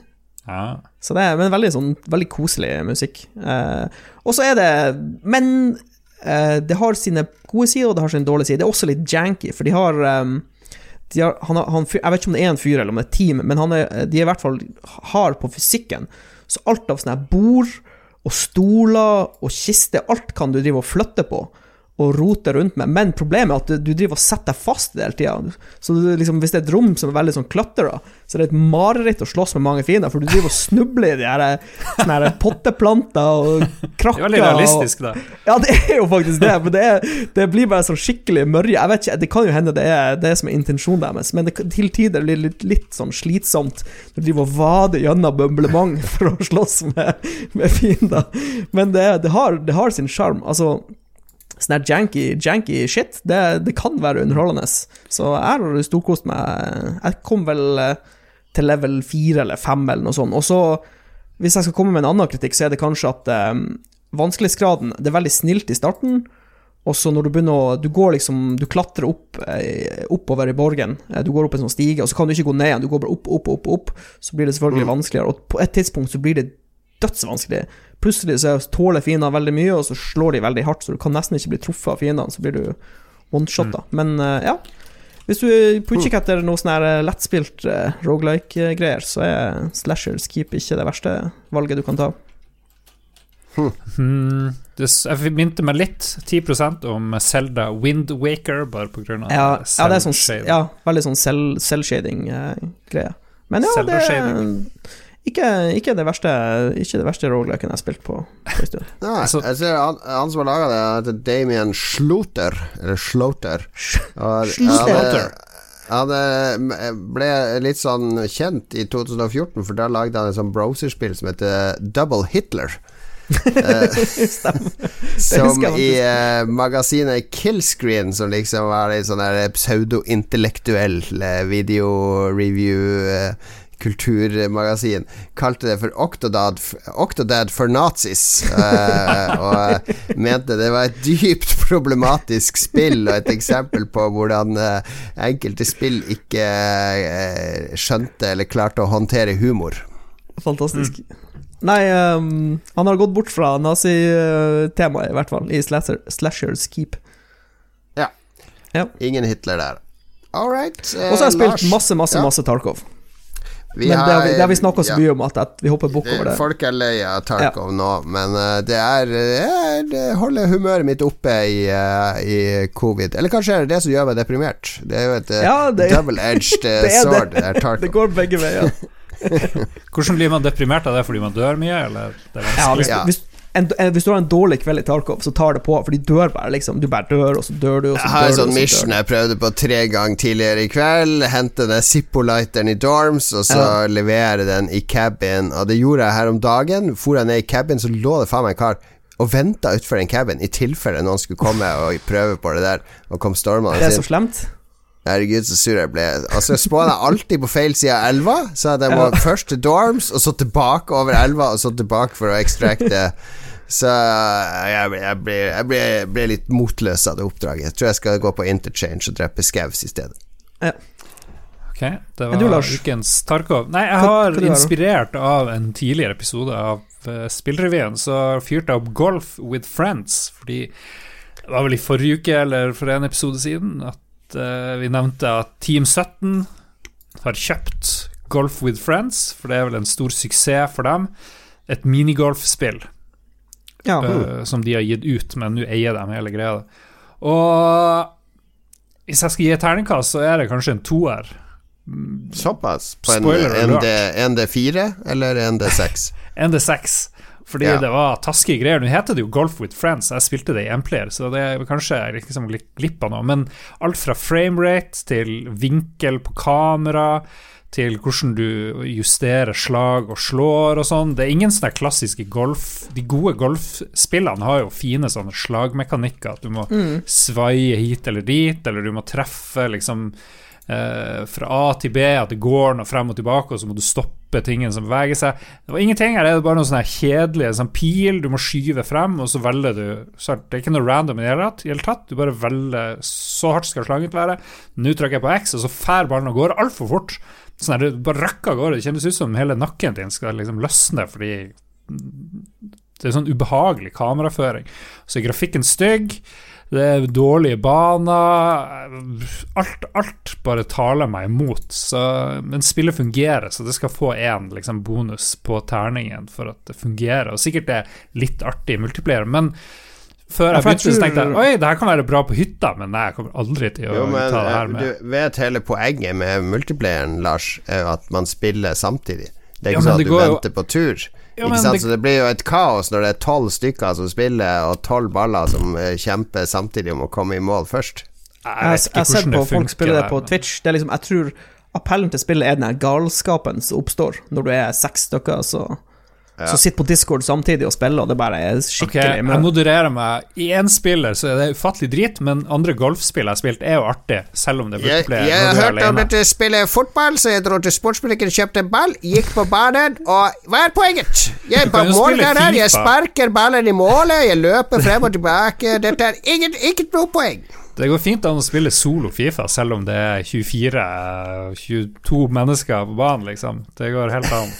Ja. Så det er veldig sånn Veldig koselig musikk. Eh, og så er det Men eh, det har sine gode sider, og det har sine dårlige sider. Det er også litt janky, for de har, ehm, de har, han, han, Jeg vet ikke om det er en fyr eller om det er et team, men er, de er i hvert fall hard på fysikken. Så alt av sånne bord og stoler og kister, alt kan du drive og flytte på og rote rundt med, men problemet er at du, du driver og setter deg fast hele tida. Så du, liksom, hvis det er et rom som er veldig sånn klatra, så er det et mareritt å slåss med mange fiender, for du driver og snubler i de her, her potteplanter og krakker. Det er veldig realistisk, da. Ja, det er jo faktisk det, men det, er, det blir bare sånn skikkelig mørje. Jeg vet ikke, Det kan jo hende det er det som er intensjonen deres, men det, til tider blir det litt, litt sånn slitsomt når du driver og vader gjennom bømblement for å slåss med, med fiender. Men det, det, har, det har sin sjarm. Altså Sånn her janky, janky shit, det, det kan være underholdende. Så jeg har storkost meg. Jeg kom vel eh, til level 4 eller 5 eller noe sånt. Og så, hvis jeg skal komme med en annen kritikk, så er det kanskje at um, vanskelighetsgraden Det er veldig snilt i starten. Og så når du begynner å Du går liksom Du klatrer opp eh, oppover i borgen. Du går opp en sånn stige, og så kan du ikke gå ned igjen. Du går bare opp, opp, opp, opp. Så blir det selvfølgelig vanskeligere. Og på et tidspunkt så blir det dødsvanskelig. Plutselig så tåler fiendene veldig mye, og så slår de veldig hardt, så du kan nesten ikke bli truffet av fiendene, så blir du one-shotta. Men uh, ja. Hvis du er på utkikk etter noe sånn her eh, lettspilt uh, rogelike-greier, så er Slashers Keep ikke det verste valget du kan ta. Hmm, det, jeg minte meg litt, 10 om Selda Windwaker, bare av Ja, ja det er sånn ja, veldig sånn selvshading-greie. Men ja, det er. Ikke, ikke det verste Ikke det verste rogeliken jeg har spilt på. på en stund. Nei, Altså- jeg ser han, han som har laga det, heter Damien Schloter. Eller Schloter. Schloter. Han, han eh, ble litt sånn kjent i 2014, for da lagde han et sånn browserspill som heter Double Hitler. Som i eh, magasinet Killscreen, som liksom var en sånn pseudointellektuell pseudo-intellektuell eh, video-review eh, kulturmagasin, kalte det for Octodad, Octodad for nazis. eh, og eh, mente det var et dypt problematisk spill, og et eksempel på hvordan eh, enkelte spill ikke eh, skjønte eller klarte å håndtere humor. Fantastisk. Nei, um, han har gått bort fra nazitemaet, i hvert fall, i Slasher, Slashers Keep. Ja, Ingen Hitler der. All right. Og så har jeg spilt Lars. masse, masse, Ja. masse Tarkov. Vi Men det har vi, det har vi snakka så ja. mye om at, at vi hopper bukk over Det, det. folk er lei av Tarkov nå, men eh, det er Jeg Det holder humøret mitt oppe i, eh, i covid. Eller kanskje er det det som gjør meg deprimert. Det er jo et eh, Ja, det- double-edged eh, det er det. sword. Det er Det går begge veier. Hvordan blir man deprimert av det fordi man dør mye, eller det er Ja, hvis, Ja. hvis, en, en, hvis du har en dårlig kveld i Tarkov, så tar det på, for de dør bare, liksom. Du bare dør, og så dør du, og så Jeg har en sånn mission jeg prøvde på tre ganger tidligere i kveld. Hente den Zippo-lighteren i dorms, og så Ja. levere den i cabin. Og det gjorde jeg her om dagen. For jeg ned i cabin, så lå det faen meg en kar og venta utfor den cabin i tilfelle noen skulle komme og prøve på det der, og kom stormende Det er så slemt. Herregud, så sur jeg ble. Altså, jeg spåna alltid på feil side av elva, så jeg må Ja. først til dorms, og så tilbake over elva, og så tilbake for å extracte. Så jeg, ble, jeg, ble, jeg ble, ble litt motløs av det oppdraget. Jeg tror jeg skal gå på interchange og drepe skaus i stedet. Ok, det var du, ukens Tarkov. Nei, jeg har hva hva inspirert av en tidligere episode av uh, Spillrevyen, så fyrte jeg opp Golf with Friends, fordi det var vel i forrige uke, eller for en episode siden, at uh, vi nevnte at Team 17 har kjøpt Golf with Friends, for det er vel en stor suksess for dem. Et minigolfspill Ja. uh, som de har gitt ut, men nå eier de hele greia. Og hvis jeg skal gi et terningkast, så er det kanskje en toer. Såpass? På en. ND, ND4 eller ND6? ND6. Fordi Ja. det var taskige greier. Nå heter det jo Golf with Friends, jeg spilte det i M-player, så det er kanskje liksom glipp av noe. Men alt fra framerate til vinkel på kamera, til hvordan du justerer slag og slår og sånn. Det er ingen sånne klassiske golf De gode golfspillene har jo fine sånne slagmekanikker. At du må Mm. svaie hit eller dit, eller du må treffe liksom eh, fra A til B, at det går noe frem og tilbake, og så må du stoppe tingene som beveger seg. Det var ingenting her, det er bare noen sånne kjedelige sånn pil du må skyve frem, og så velger du så Det er ikke noe random i det hele tatt. Du bare velger så hardt skal slaget være. Nå trykker jeg på X, og så fær ballen og går altfor fort. Sånn her, det bare røkker av gårde. Det kjennes ut som hele nakken din skal liksom løsne fordi det er sånn ubehagelig kameraføring. Så er grafikken stygg. Det er dårlige baner Alt, alt bare taler meg imot. Så, men spillet fungerer, så det skal få én liksom, bonus på terningen for at det fungerer. Og sikkert det er litt artig multiplier, men før jeg jeg begynte, så tenkte jeg oi, det her kan være bra på hytta, men nei, jeg kommer aldri til å Jo, men ta det her med. du vet hele poenget med multiplayeren, Lars, er at man spiller samtidig. Det er ikke ja, sånn at du venter jo- på tur. Ja, ikke sant? det- Så det blir jo et kaos når det er tolv stykker som spiller, og tolv baller som eh, kjemper samtidig om å komme i mål først. Jeg Jeg, har sett på folk spille det på Twitch. Det er liksom, jeg tror appellen til spillet er den galskapen som oppstår når du er seks stykker så, Ja. så sitter på Discord samtidig og spiller, og det bare er Ok, okay, jeg modererer meg. I én spiller så er det ufattelig drit, men andre golfspill jeg har spilt, er jo artig, selv om det er Jeg, multiplayer. jeg hørte om dette spillet fotball, så jeg dro til sportsbutikken, kjøpte en ball, gikk på banen, og hva er poenget? Jeg er jo spille jeg sparker ballen i målet, jeg løper frem og tilbake. Dette er ingen, ikke noe poeng. Det går fint an å spille solo Fifa, selv om det er 24-22 mennesker på banen, liksom. Det går helt an.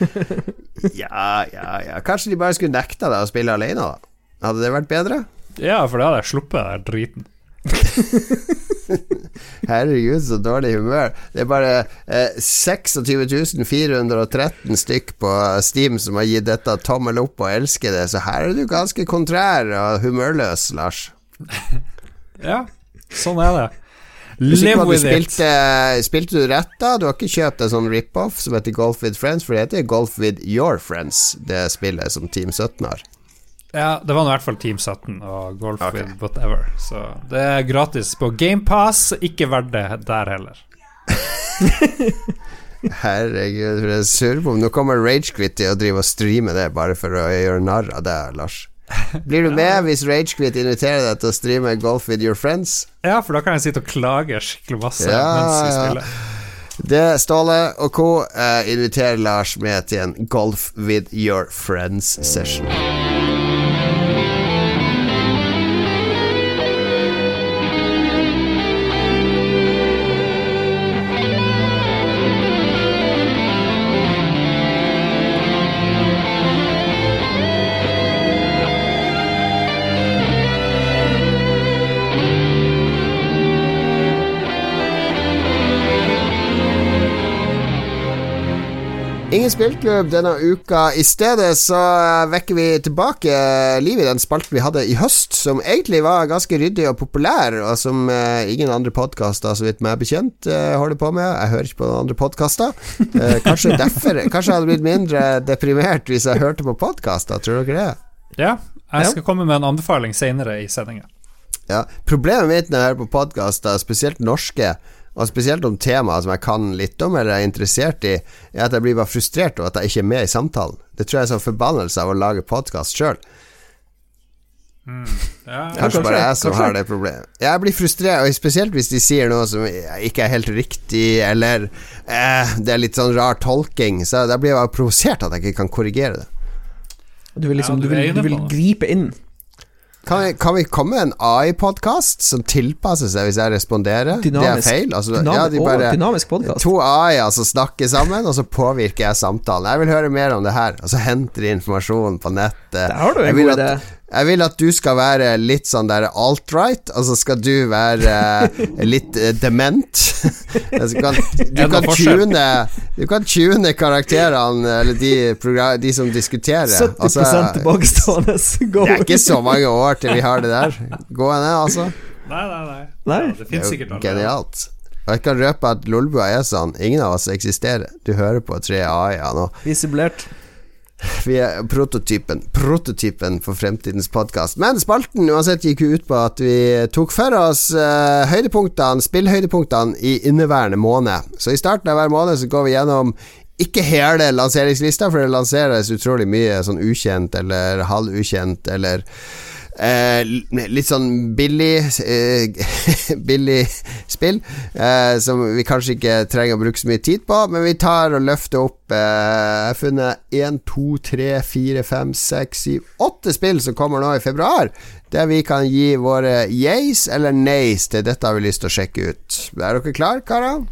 Ja, ja, ja. Kanskje de bare skulle nekta deg å spille alene, da. Hadde det vært bedre? Ja, for da hadde jeg sluppet den driten. Herregud, så dårlig humør. Det er bare eh, 26 413 stykk på Steam som har gitt dette tommel opp og elsker det, så her er du ganske kontrær og humørløs, Lars. Ja, sånn er det. Hvis ikke Live du with it. spilte, spilte du rett da? Du har ikke kjøpt en sånn rip-off som heter Golf with Friends, for det heter Golf with Your Friends, det spillet som Team 17 har. Ja, det var nå i hvert fall Team 17 og Golf okay. with whatever. Så det er gratis på GamePass, ikke verdt det der heller. Herregud, for på om Nå kommer Ragequit til å drive og streame det bare for å gjøre narr av deg, Lars. Blir du med hvis Ragequit inviterer deg til å streame Golf with your friends? Ja, for da kan jeg sitte og klage skikkelig masse Ja, mens vi spiller. Det Ståle og co. Eh, inviterer Lars med til en Golf with your friends-session. Ingen spillklubb denne uka. I stedet så vekker vi tilbake livet i den spalten vi hadde i høst, som egentlig var ganske ryddig og populær, og som eh, ingen andre podkaster, så vidt meg bekjent, eh, holder på med. Jeg hører ikke på noen andre podkaster. Eh, kanskje derfor Kanskje jeg hadde blitt mindre deprimert hvis jeg hørte på podkaster, tror dere det? Ja, jeg skal komme med en anbefaling senere i sendinga. Ja, Problemet mitt når jeg hører på podkaster, spesielt norske, og spesielt om temaer som jeg kan litt om eller er interessert i, er at jeg blir bare frustrert over at jeg ikke er med i samtalen. Det tror jeg er sånn forbannelse av å lage podkast sjøl. Ja, Kanskje bare jeg som kanskje. har det problemet. Jeg blir frustrert, og spesielt hvis de sier noe som ikke er helt riktig, eller eh, det er litt sånn rar tolking, så da blir jeg bare provosert at jeg ikke kan korrigere det. Du vil liksom Ja, du du vil, du vil gripe inn. Kan vi, kan vi komme med en AI-podkast som tilpasser seg hvis jeg responderer? det er feil. Altså, dynamisk, ja, Å, bare, dynamisk podcast. To AI-er som snakker sammen, og så påvirker jeg samtalen. Jeg vil høre mer om det her. Og så henter de informasjon på nettet. Der har du en god idé. Jeg vil at du skal være litt sånn der alt-right, Altså skal du være eh, litt eh, dement. du kan, du, kan tune, du kan tune karakterene, eller de, de som diskuterer. 70 Altså, tilbakestående. Det er ikke så mange år til vi har det der. Gå ned, altså. Nei, nei, nei. Nei. Ja, det fins er sikkert noe. genialt. Og jeg kan røpe at Lolbua er sånn. Ingen av oss eksisterer. Du hører på tre AI-er nå. Vi er simulert. Vi er prototypen Prototypen for fremtidens podkast. Men spalten uansett gikk ut på at vi tok for oss uh, høydepunktene, spillhøydepunktene i inneværende måned. Så i starten av hver måned så går vi gjennom ikke hele lanseringslista, for det lanseres utrolig mye sånn ukjent eller halvukjent eller Eh, litt sånn billig eh, Billig spill eh, som vi kanskje ikke trenger å bruke så mye tid på, men vi tar og løfter opp eh, Jeg har funnet 1, 2, 3, 4, 5, 6, 7, 8 spill som kommer nå i februar, der vi kan gi våre yeas eller nays til dette har vi lyst til å sjekke ut. Er dere klare, karer?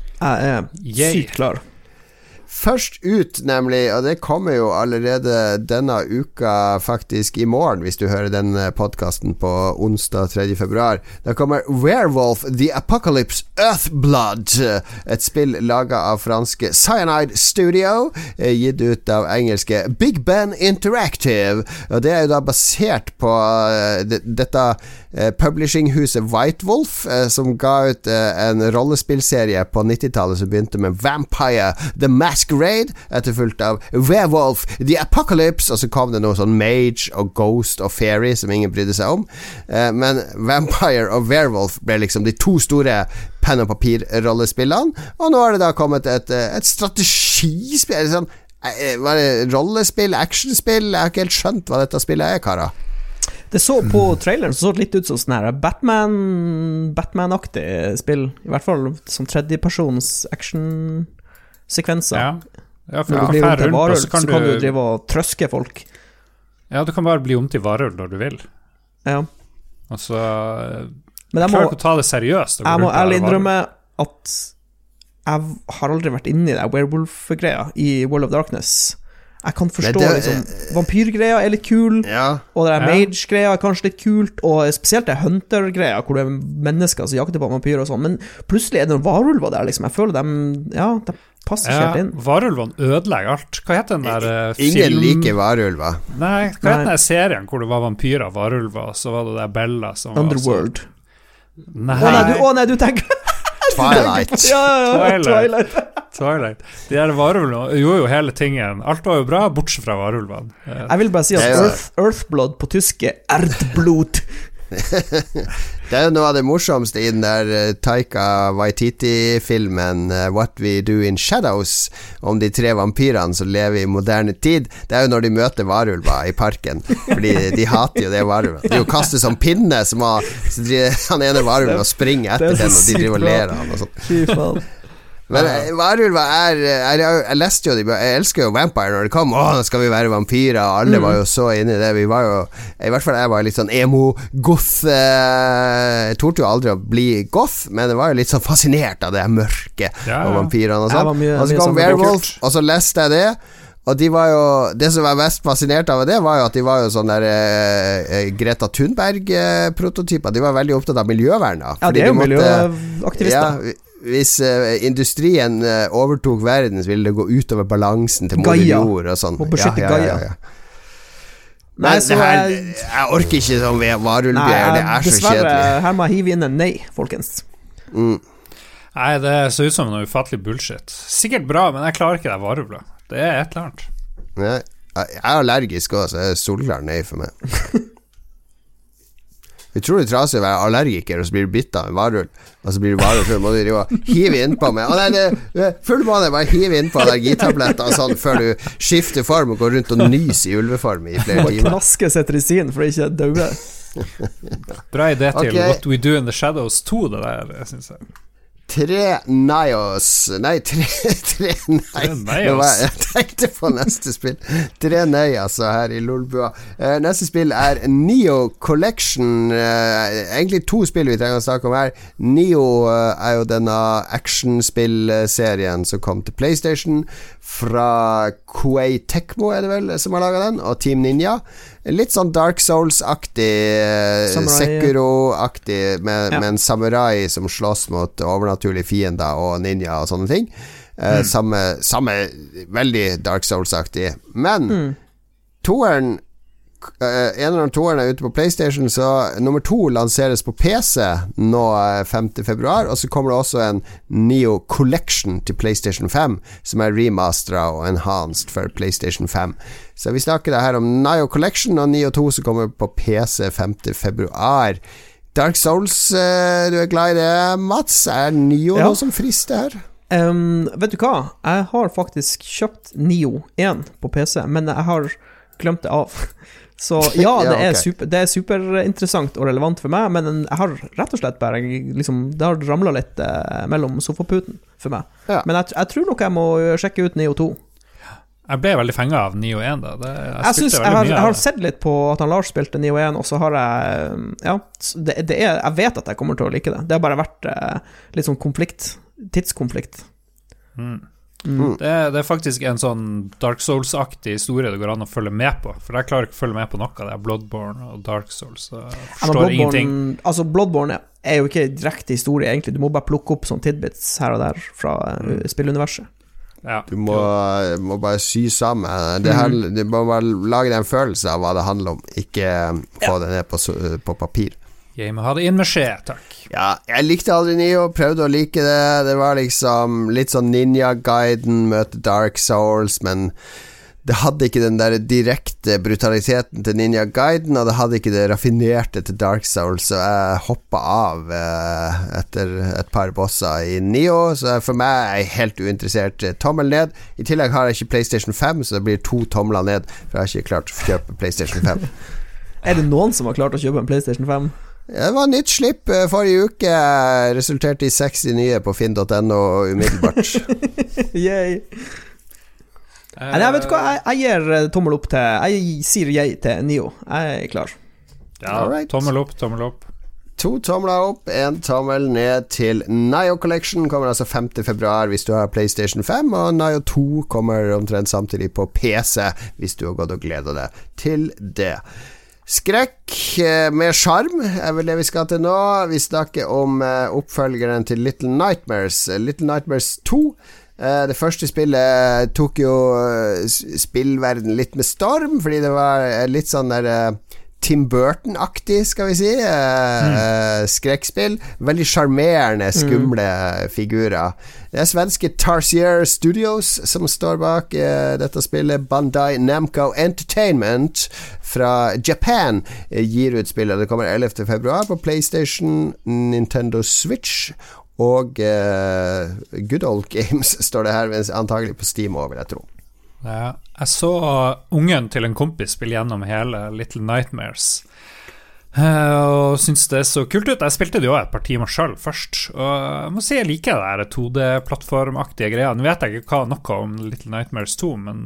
Jeg er sykt klar. Først ut, nemlig, og det kommer jo allerede denne uka, faktisk i morgen, hvis du hører den podkasten på onsdag 3. februar. Da kommer Werewolf The Apocalypse Earthblood, et spill laga av franske Cyanide Studio, eh, gitt ut av engelske Big Ben Interactive. Og det er jo da basert på eh, dette eh, publishinghuset White Wolf, eh, som ga ut eh, en rollespillserie på 90-tallet som begynte med Vampire The Masquerade, etterfulgt av Werewolf The Apocalypse, og så kom det noe sånn Mage og Ghost og Fairy som ingen brydde seg om. Eh, men Vampire og Werewolf ble liksom de to store penn og papir-rollespillene, og nå har det da kommet et, eh, et strategispill sånn, eh, Var det rollespill, actionspill? Jeg har ikke helt skjønt hva dette spillet er, karer. Det så på traileren så så det litt ut som sånn her Batman Batman-aktig spill. I hvert fall sånn tredjepersons actionsekvenser. Ja. ja, for du kan fære rundt, og så kan så kan du du drive og trøske folk. Ja, du kan bare bli om til varulv når du vil. Ja. Og så Men jeg må, å ta det seriøst. jeg må ærlig innrømme at jeg har aldri vært inni det werewolf-greia i World of Darkness. Jeg kan forstå det- liksom Vampyrgreia er litt kul, Ja. og det der Ja. mage-greia er kanskje litt kult, og spesielt det hunter-greia, hvor det er mennesker som jakter på vampyrer og sånn, men plutselig er det noen varulver der, liksom. Jeg føler dem Ja, de passer ikke Ja, helt inn. Varulvene ødelegger alt. Hva heter den der film? Ingen liker varulver. Nei, hva Nei. heter den der serien hvor det var vampyrer og varulver, og så var det der Bella som var Underworld. så Nei, Å nei, du, å, nei, du tenker Twilight. Ja, ja, ja, Twilight. Twilight. De der varulvene gjorde jo hele tingen. Alt var jo bra, bortsett fra varulvene. Jeg vil bare si at Earth, Earthblood på tysk er Erdblut. Det er jo noe av det morsomste i den der eh, Taika Waititi-filmen eh, What We Do In Shadows, om de tre vampyrene som lever i moderne tid. Det er jo når de møter varulver i parken, Fordi de hater jo det varulvet. De jo kaster sånn pinne, som har, han ene varulven og springer etter er den, og de driver og ler av han og sånn. Men eh, varulver er jeg, jeg, jeg leste jo de Jeg elsker jo Vampire når det kom. Å, nå skal vi være vampyrer. Alle var jo så inne i det. Vi var jo I hvert fall jeg var litt sånn emo-goth. Eh, jeg torde jo aldri å bli goth, men jeg var jo litt sånn fascinert av det mørke Ja, og vampyrene og sånn. Og så kom sånn Werewolf, og så leste jeg det. Og de var jo Det som var mest fascinert av det, var jo at de var jo sånn der eh, eh, Greta Thunberg-prototyper. De var veldig opptatt av miljøvern. da, Ja, det de er jo måtte- miljøaktivister. ja, hvis eh, industrien eh, overtok verden, så ville det gå utover balansen til moder Gaia. jord og sånn. Må beskytte Gaia. Men Nei, så her, jeg- jeg orker ikke sånn Nei, varulvgreier, det er så dessverre, kjedelig. her må jeg hive inn en nei, folkens. Mm. Nei, det ser ut som noe ufattelig bullshit. Sikkert bra, men jeg klarer ikke det varulvet. Det er et eller annet. Nei, Jeg er allergisk òg, så er solklar nei for meg. Utrolig trasig å være allergiker, og så blir du bitt av en varulv. Og så blir du varulv, så må du drive og hive innpå med Å nei, det det full måned, bare hive innpå allergitabletter og sånn før du skifter form og går rundt og nyser i ulveform i flere timer. knaske cetirizin for ikke å daue. Bra idé til okay. What We Do In The Shadows 2, det der, syns jeg. Tre Nios Nei, tre, tre nei. Jeg tenkte på neste spill. Tre nei, altså, her i Lolbua. Eh, neste spill er Neo Collection. Eh, egentlig to spill vi trenger å snakke om her. Neo eh, er jo denne actionspillserien som kom til PlayStation. Fra Kuei Tekmo, er det vel, som har laga den, og Team Ninja. Litt sånn Dark Souls-aktig, eh, Samurai. Sekiro-aktig, med, Ja. med en samurai som slåss mot overnaturlige fiender og ninja og sånne ting. Eh, samme, samme Veldig Dark Souls-aktig. Men Mm. toeren uh, eller annen toeren er ute på PlayStation, så nummer to lanseres på PC nå eh, 5. februar. Og så kommer det også en Neo Collection til PlayStation 5, som er remastera og enhanced for PlayStation 5. Så vi snakker her om Nio Collection og Neo 2 som kommer på PC 5. februar. Dark Souls, eh, du er glad i det, Mats? Er Nio Ja. noe som frister her? Um, vet du hva? Jeg har faktisk kjøpt Nio 1 på PC, men jeg har glemt det av. Så ja, Ja, det er, super, det er superinteressant og relevant for meg, men jeg har rett og slett bare liksom, Det har ramla litt eh, mellom sofaputen for meg. Ja. Men jeg, jeg tror nok jeg må sjekke ut Nio 2. Jeg ble veldig fenga av Nio 1, da. Det, jeg Jeg, synes, jeg, har, jeg har sett litt på at han Lars spilte Nio 1, og så har jeg Ja, det, det er, jeg vet at jeg kommer til å like det. Det har bare vært eh, litt sånn konflikt. Tidskonflikt. Mm. Mm. Det, er- det er faktisk en sånn Dark Souls-aktig historie det går an å følge med på. For jeg klarer ikke å følge med på noe av det. er Bloodborne og Dark Souls. Jeg forstår Bloodborne, ingenting. Bloodborne, altså Bloodborne er jo ikke direkte historie, egentlig. Du må bare plukke opp sånne tidbits her og der fra Mm. uh, spilluniverset. Ja. Du må, må bare sy sammen. Det her, Du må bare lage deg en følelse av hva det handler om, ikke få det ned på, på papir. Jeg må ha det inn med skje, takk. Ja, jeg likte aldri Nio, prøvde å like det. Det var liksom litt sånn Ninja-guiden møter Dark Souls, men det hadde ikke den der direkte brutaliteten til Ninja-guiden, og det hadde ikke det raffinerte til Dark Souls, så jeg hoppa av eh, etter et par bosser i Nio, så for meg er jeg helt uinteressert. Eh, Tommel ned. I tillegg har jeg ikke PlayStation 5, så det blir to tomler ned, for jeg har ikke klart å kjøpe PlayStation 5. Er det noen som har klart å kjøpe en PlayStation 5? Det var nytt slipp eh, forrige uke. Resulterte i 60 nye på finn.no umiddelbart. Yay. Nei, jeg vet du hva, jeg, jeg gir eh, tommel opp til Jeg sier jeg til Nio. Jeg er klar. Ja, Alright. tommel opp, tommel opp. to tomler opp, én tommel ned til Nio Collection. Kommer altså 5.2 hvis du har PlayStation 5, og Nio 2 kommer omtrent samtidig på PC hvis du har gått og gleda deg til det. Skrekk eh, med sjarm er vel det vi skal til nå. Vi snakker om eh, oppfølgeren til Little Nightmares, Little Nightmares 2. Eh, det første spillet tok jo spillverden litt med storm, fordi det var litt sånn der Tim Burton-aktig, skal vi si. Mm. Skrekkspill. Veldig sjarmerende, skumle mm. figurer. Det er svenske Tarsier Studios som står bak uh, dette spillet. Bandai Namco Entertainment fra Japan gir ut spillet. Det kommer 11.2 på PlayStation, Nintendo Switch og uh, Good Old Games, står det her, antagelig på Steam òg, vil jeg tro. Ja, jeg så ungen til en kompis spille gjennom hele Little Nightmares. Uh, og syns det så kult ut. Jeg spilte det jo et par timer sjøl først. Og jeg må si jeg liker det 2D-plattformaktige greia. Nå vet jeg ikke hva, noe om Little Nightmares 2, men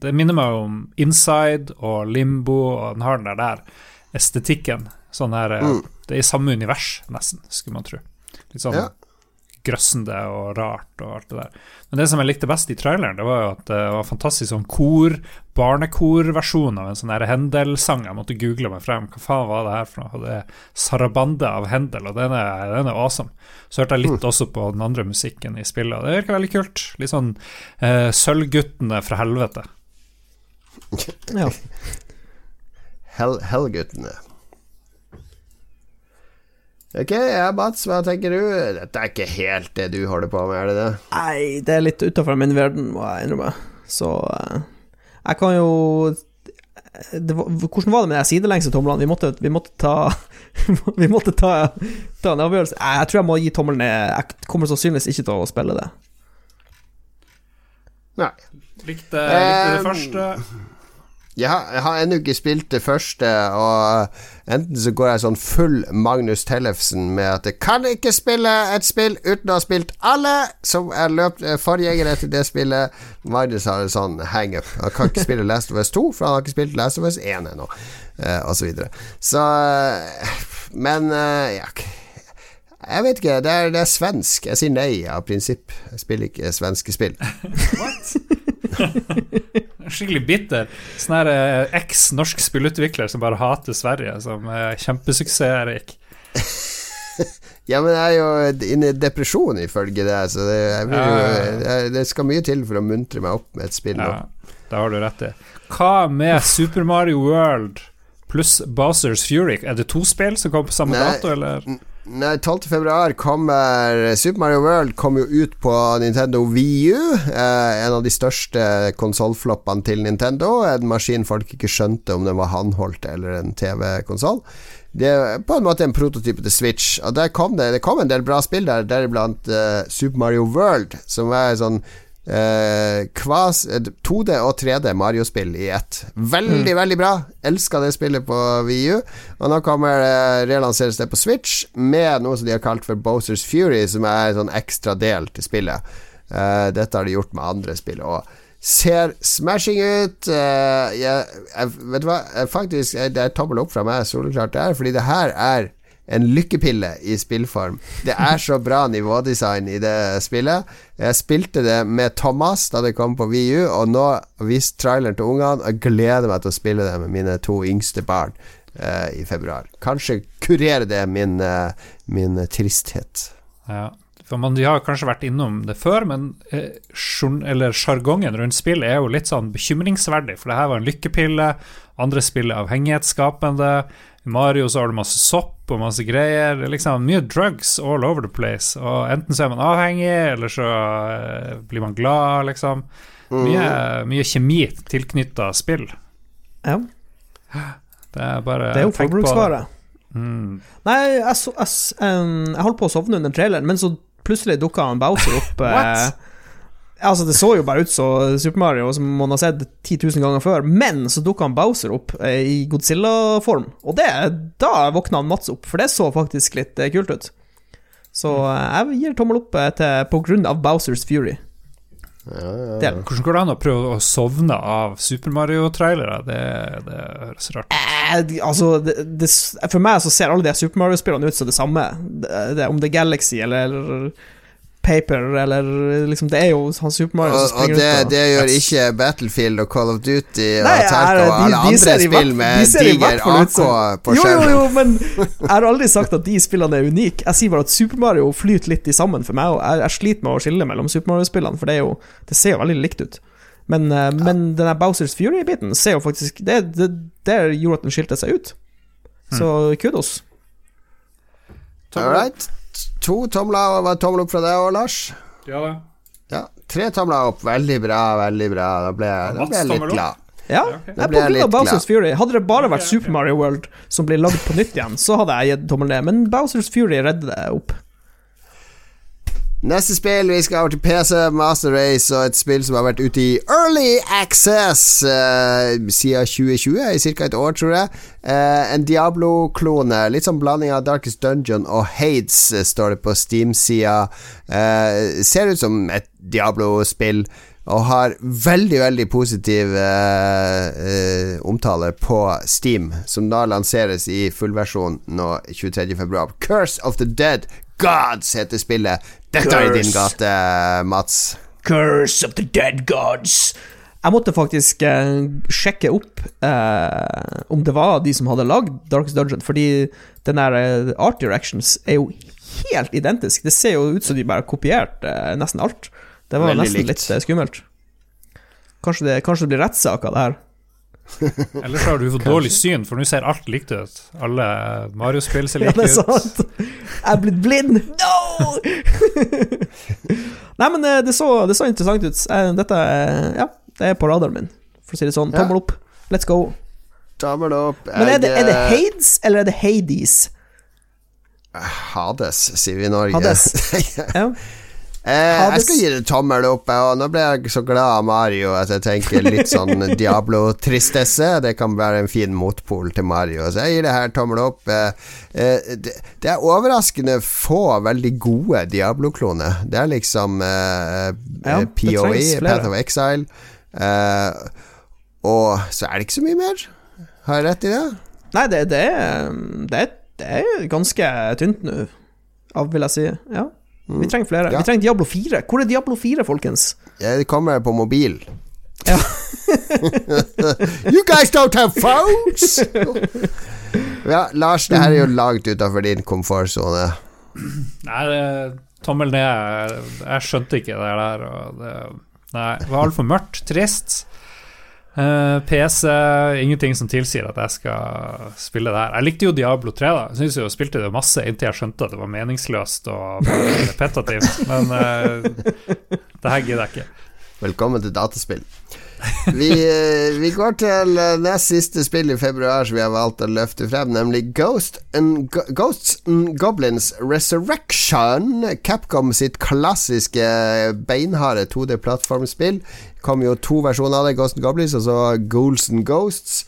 det minner meg om Inside og Limbo, og den har den der, der estetikken. Sånn her, mm. Det er i samme univers, nesten, skulle man tro. Litt sånn ja grøssende og rart og alt det der. Men det som jeg likte best i traileren, det var jo at det var fantastisk sånn kor, barnekorversjon av en sånn Hendel-sang. Jeg måtte google meg frem. Hva faen var det her for noe? Det er Sarabande av Hendel, og den er, den er awesome. Så hørte jeg litt mm. også på den andre musikken i spillet, og det virker veldig kult. Litt sånn eh, Sølvguttene fra helvete. ja. Hellguttene. Ok, ja, Mats, hva tenker du? Dette er ikke helt det du holder på med, er det det? Nei, det er litt utafor min verden, må jeg innrømme. Så uh, jeg kan jo var, Hvordan var det med de sidelengse tomlene? Vi måtte, vi måtte ta Vi måtte ta, ta, en avgjørelse. Jeg tror jeg må gi tommelen ned. Jeg kommer sannsynligvis ikke til å spille det. Nei. Likte, likte det um, første. Jeg har, jeg har ennå ikke spilt det første, og enten så går jeg sånn full Magnus Tellefsen med at jeg kan ikke spille et spill uten å ha spilt alle som er løpt eh, forgjengere til det spillet. Magnus har en sånn hangup. Han kan ikke spille Last of Us 2, for han har ikke spilt Last of Us 1 ennå, eh, og så videre. Så Men eh, ja jeg vet ikke. Det er, det er, svensk. Jeg sier nei av prinsipp. Jeg spiller ikke svenske spill. What? Skikkelig bitter. Sånn her eh, eks-norsk spillutvikler som bare hater Sverige, som er kjempesuksessrik. ja, men jeg er jo inne i depresjon ifølge det, så det, jo, jeg, det, skal mye til for å muntre meg opp med et spill. Ja, det har du rett i. Hva med Super Mario World pluss Bowsers Fury? Er det to spill som kommer på samme Nei, dato, eller? Nei, 12.2 kommer Super Mario World kom jo ut på Nintendo Wii U. Eh, en av de største konsollfloppene til Nintendo. En maskin folk ikke skjønte om den var håndholdt eller en TV-konsoll. Det er på en måte en prototype til Switch. Og der kom det, det kom en del bra spill der, deriblant eh, Super Mario World, som er sånn Uh, kvas, 2D og 3D Mario-spill i ett. Veldig, mm. veldig bra. Elska det spillet på VU. Og nå kommer det uh, relanseres det på Switch med noe som de har kalt for Bowsers Fury, som er en sånn ekstra del til spillet. Uh, dette har de gjort med andre spill òg. Ser smashing ut. Jeg, jeg, vet du hva, faktisk, det er tommel opp fra meg, soleklart det er, fordi det her er en lykkepille i spillform. Det er så bra nivådesign i det spillet. Jeg spilte det med Thomas da det kom på VU, og nå viste traileren til ungene. Og jeg gleder meg til å spille det med mine to yngste barn uh, i februar. Kanskje kurere det min, uh, min tristhet. Ja. For man, De har kanskje vært innom det før, men eh, rundt spill er jo litt sånn bekymringsverdig. For det her var en lykkepille, andre spill er avhengighetsskapende. Mario så har du masse sopp og masse greier. Er liksom Mye drugs all over the place. Og enten så er man avhengig, eller så uh, blir man glad, liksom. Mye, mm. mye kjemi tilknytta spill. Ja. Det er bare Det er jo forbruksvare. Mm. Nei, jeg, jeg, jeg, jeg holdt på å sovne under traileren, men så plutselig dukka han Bowser opp. What? Altså, det så jo bare ut som Super Mario, som man har sett 10 000 ganger før, men så dukka han Bowser opp eh, i Godzilla-form, og det, da våkna han Mats opp, for det så faktisk litt eh, kult ut. Så eh, jeg gir tommel opp til, på grunn av Bowsers Fury. Ja, ja, ja. Hvordan går det an å prøve å sovne av Super Mario-trailere? Det, det høres rart ut. Eh, altså, det, det, for meg så ser alle de Super Mario-spillene ut som det samme. Det, det, om det er Galaxy eller Paper eller liksom Det er jo han Super Mario som Og, og springer det, rundt og det gjør Yes. ikke Battlefield og Call of Duty og Nei, Terco er- og alle de- de andre spill med diger AK på skjermen. Jo, jo, jo, men jeg har aldri sagt at de spillene er unike. Jeg sier bare at Super Mario flyter litt i sammen for meg, og jeg, jeg sliter med å skille mellom Super Mario-spillene, for det, er jo, det ser jo veldig likt ut. Men, ja. men den Bowsers Fury-biten ser jo faktisk Det, det, det gjorde at den skilte seg ut. Så kudos. All right. To tomler var tommel opp fra deg òg, Lars. Ja, da. Ja, Tre tomler opp. Veldig bra, veldig bra. Da ble, da ble jeg litt glad. Ja, Ja, ok. det Da er ble på grunn av Bowsers. Fury. Hadde det bare vært. Super Mario World som ble lagd på nytt igjen, så hadde jeg gitt tommel ned, men Bowsers Fury redder det opp. Neste spill, vi skal over til PC, Master Race, og et spill som har vært ute i early access uh, siden 2020, i ca. et år, tror jeg. Uh, en Diablo-klone. Litt sånn blanding av Darkest Dungeon og Hades, uh, står det på Steam-sida. Ser ut som et Diablo-spill. Og har veldig, veldig positiv omtale på Steam, som da lanseres i fullversjon nå 23.2. Curse of the Dead Gods heter spillet. Dette er i din gate, Mats. Curse of the dead gods. Jeg måtte faktisk eh, sjekke opp eh, om det var de som hadde lagd Darkest Dungeon, fordi den der eh, art directions er jo helt identisk. Det ser jo ut som de bare har kopiert eh, nesten alt. Det var Veldig nesten likt. litt eh, skummelt. Kanskje det, kanskje det blir rettssak av det her. Eller så har du fått dårlig syn, for nå ser alt likt ut. Alle Mario-spill ser Ja, det er sant. Jeg er blitt blind! No! Nei, men eh, det så, det så interessant ut. Eh, Dette ja, det er på radaren min, for å si det sånn. Ja. Tommel opp. Let's go. Tommel opp. Men er det, er det eh, Hades, eller er det Hades? Hades, sier vi i Norge. Hades. Ja. Eh, jeg skal gi det tommel opp, og nå ble jeg så glad av Mario at jeg tenker litt sånn Diablo-tristesse. Det kan være en fin motpol til Mario, så jeg gir det her tommel opp. Eh, eh, det, det er overraskende få veldig gode Diablo-kloner. Det er liksom eh, Ja, eh, POE. Path of Exile, eh, og så er det ikke så mye mer. Har jeg rett i det? Nei, det, det, det, er, det er ganske tynt nå, vil jeg si. Ja. Vi trenger flere. Ja. Vi trenger Diablo 4. Hvor er Diablo 4, folkens? Ja, Det kommer på mobil. Ja. you guys don't have phones! ja, Lars, det her er jo langt utafor din komfortsone. Nei, det, tommel ned. Jeg skjønte ikke det der. Og det, nei, det var altfor mørkt. Trist. Eh, PC, ingenting som tilsier at jeg skal spille det her. Jeg likte jo Diablo 3, da. Jeg synes jo jeg spilte det masse inntil jeg skjønte at det var meningsløst og repetativt. Men uh, det her gidder jeg ikke. Velkommen til dataspill. Vi, eh, vi går til eh, nest siste spill i februar som vi har valgt å løfte frem, nemlig Ghost and Ghosts and Goblins Resurrection. Capcom sitt klassiske beinharde 2D-plattformspill. Kom jo to versjoner av det, Ghost and Goblins og så Ghouls and Ghosts.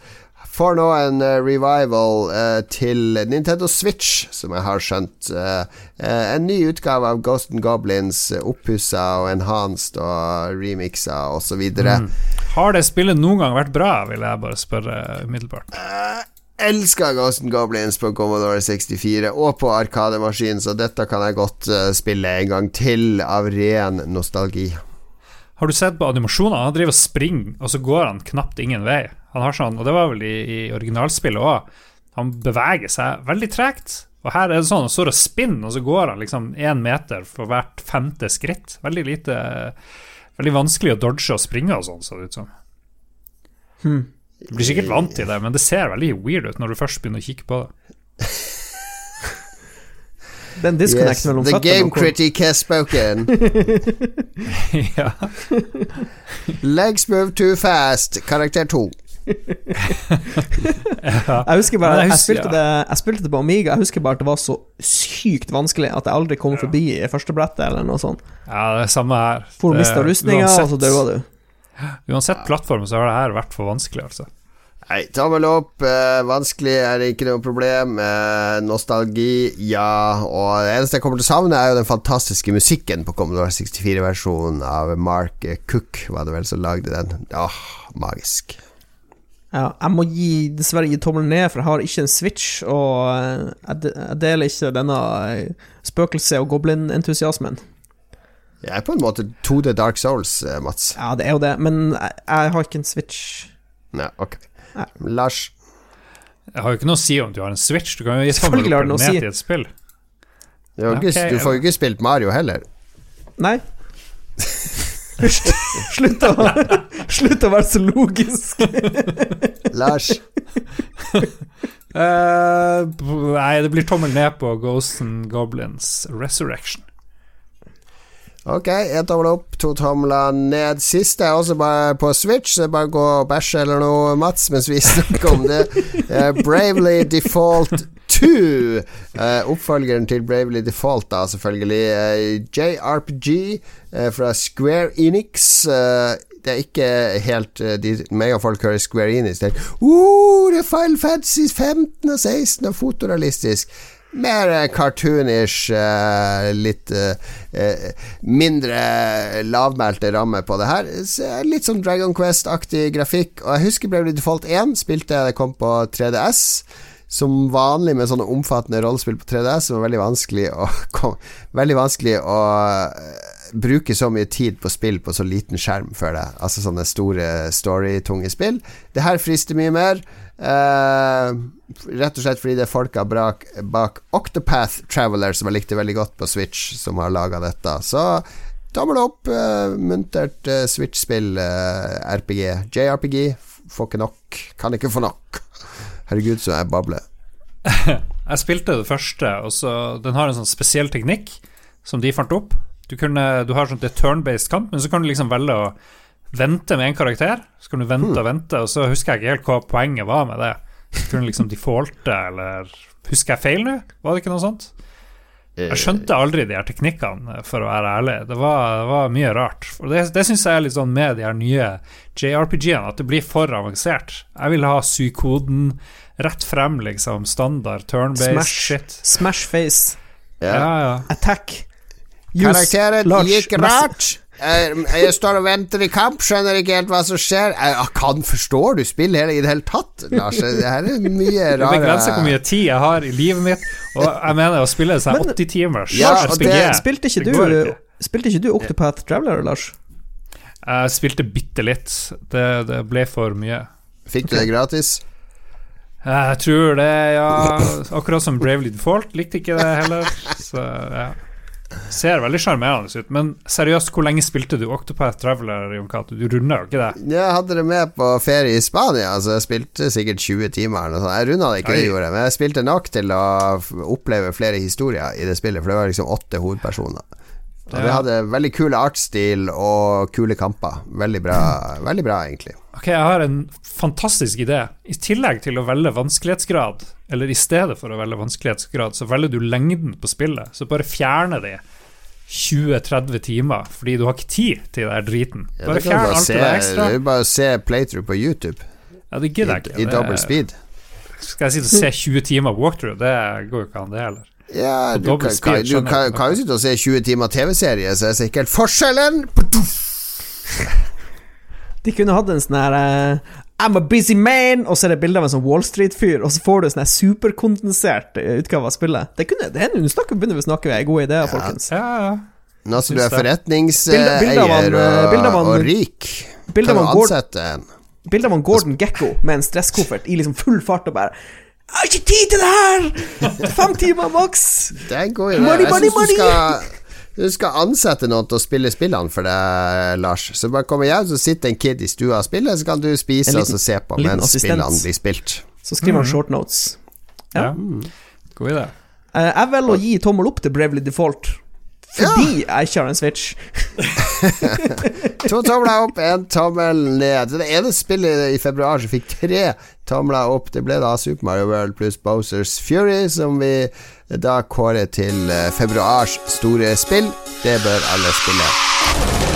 Får nå en eh, revival eh, til Nintendo Switch, som jeg har skjønt. Eh, eh, en ny utgave av Ghost and Goblins, uh, oppussa og enhanced og remixa osv. Mm. Har det spillet noen gang vært bra, vil jeg bare spørre umiddelbart. Elsker Ghost and Goblins på Commodore 64 og på Arkademaskin, så dette kan jeg godt eh, spille en gang til av ren nostalgi. Har du sett på animasjoner? Han driver og springer, og så går han knapt ingen vei. Han har sånn, og det var vel i, i originalspillet òg. Han beveger seg veldig tregt. Og her er det sånn, han står og spinner, og så går han liksom én meter for hvert femte skritt. Veldig lite Veldig vanskelig å dodge og springe og sånn, så det ut som. Hmm. Du blir sikkert vant til det, men det ser veldig weird ut når du først begynner å kikke på det. Det disconnecten en disconnect Yes, mellom the game critic has spoken. ja. Legs move too fast. Karakter 2. Jeg husker bare jeg spilte det, jeg spilte det på Amiga. Jeg husker bare at det var så sykt vanskelig at jeg aldri kom forbi i første brettet eller noe sånt. ja, det er samme her. For å miste rustninga, og så daua du. Uansett plattform så har det her vært for vanskelig, altså. Nei, tommel opp. Eh, vanskelig er det ikke noe problem. Eh, nostalgi, ja. Og det eneste jeg kommer til å savne, er jo den fantastiske musikken på Commodore 64-versjonen av Mark Cook, var det vel som lagde den. Åh, magisk. Ja, jeg må gi, dessverre gi tommelen ned, for jeg har ikke en Switch, og eh, jeg, deler ikke denne eh, spøkelse- og goblin-entusiasmen. Jeg er på en måte 2D Dark Souls, eh, Mats. Ja, det er jo det, men jeg, jeg har ikke en Switch. Nei, ok. Nei. Lars. Jeg har jo ikke noe å si om du har en Switch. Du kan jo gi tommel Selvfølgelig har opp noe å ned si. til et spill. Du, Ja, ikke, du får jo ikke spilt Mario heller. Nei. Slutt å, slutt å være så logisk. Lars. Uh, nei, det blir tommel ned på Ghosts and Goblins Resurrection. Ok, én tommel opp, to tomler ned. Siste er også bare på Switch, så bare gå og bæsje eller noe, Mats, mens vi snakker om det. Eh, Bravely Default 2. eh, oppfølgeren til Bravely Default, da, selvfølgelig. Eh, JRPG fra Square Enix. Det er ikke helt de, Meg og folk hører Square Enix tenker uh, det er Final Fantasy 15 og 16 og fotorealistisk. Mer eh, cartoonish, eh, litt eh, mindre lavmælte rammer på det her. Litt sånn Dragon Quest-aktig grafikk. Og jeg husker Bravely Default 1 spilte jeg det kom på 3DS. Som vanlig med sånne omfattende rollespill på 3DS, som var veldig vanskelig å, kom, veldig vanskelig å bruke så mye tid på spill på så liten skjerm før det. Altså sånne store storytunge spill. Det her frister mye mer. Eh, rett og slett fordi det er folka bak, bak Octopath Traveler, som jeg likte veldig godt på Switch, som har laga dette. Så tommel opp. Uh, muntert uh, Switch-spill, RPG. JRPG. Får ikke nok. Kan ikke få nok. Herregud, så jeg babler. Jeg spilte det første, og så den har en sånn spesiell teknikk som de fant opp. Du, kunne, du har sånn turn-based kamp, men så kan du liksom velge å vente med en karakter. Så kan du vente og vente, og så husker jeg ikke helt hva poenget var med det. Så kunne liksom defaulte, eller Husker jeg feil nå? Var det ikke noe sånt? Jeg skjønte aldri de her teknikkene, for å være ærlig. Det var, det var mye rart. Og det, det syns jeg er litt sånn med de her nye JRPG-ene, at det blir for avansert. Jeg vil ha sykoden rett frem, liksom. Standard turn-based Smash. shit. Smash face. Ja, Ja. ja. Attack. Karakteren large, gikk rart. Jeg, jeg står og venter i kamp, skjønner ikke helt hva som skjer. Jeg, jeg kan forstår du spiller i det hele tatt, Lars. Det her er mye Det begrenser hvor mye tid jeg har i livet mitt. Og jeg mener å spille sånn 80 timers Ja, det- Spilte ikke du. Spilte ikke du Octopath Traveler, Lars? Jeg spilte bitte litt. Det, det ble for mye. Fikk du det gratis? Jeg tror det, ja. Akkurat som Bravely Default. Likte ikke det heller. Så ja. Ser veldig sjarmerende ut. Men seriøst, hvor lenge spilte du Octopath Traveler, Jon Cato? Du runda jo ikke det. Jeg hadde det med på ferie i Spania, så jeg spilte sikkert 20 timer. Jeg runda det ikke, det gjorde jeg, men jeg spilte nok til å oppleve flere historier i det spillet, for det var liksom åtte hovedpersoner. Og ja. vi hadde veldig kul artsstil og kule kamper. Veldig bra, veldig bra egentlig. Ok, jeg har en fantastisk idé. I tillegg til å velge vanskelighetsgrad, eller i stedet for å velge vanskelighetsgrad, så velger du lengden på spillet. Så bare fjerne de 20-30 timer, fordi du har ikke tid til den driten. Bare ja, fjern alt se, det ekstra. det er bare å se playthrough på YouTube Ja, det i, gidder jeg ikke. i Det- dobbel speed. Skal jeg sitte og se 20 timer walkthrough? Det går jo ikke an, det heller. Ja, du kan, speed, du kan, kan jo sitte og se 20 timer TV-serie, så jeg ser ikke helt forskjellen. De kunne hatt en sånn her uh, I'm a busy man, og så er det bilde av en sånn Wall Street-fyr, og så får du en sånn superkondensert eh, utgave av spillet. Det kunne, det er nå snakker- begynner vi å snakke med gode ideer, folkens. Ja, ja. Nå som du er forretningseier eh, og, han- og rik, Bilde av du ansette en. bilde av en Gordon Gekko med en stresskoffert i liksom full fart og bare Jeg har ikke tid til det her! Fem timer maks! Det er en god idé. Money, Jeg money, synes du skal ansette noen til å spille spillene for deg, Lars. Så bare kommer hjem, så sitter en kid i stua og spiller, så kan du spise liten- og se på en mens spillene blir spilt. Så skriver han short notes. ja. Ja. God idé. Eh, jeg velger å gi tommel opp til Bravely Default. Fordi jeg ikke har en Switch. To tomler opp, en tommel ned. Det ene spillet i februar som fikk tre tomler opp, det ble da Super Mario World pluss Bowsers Fury, som vi da kårer til eh, februars store spill. Det bør alle spille.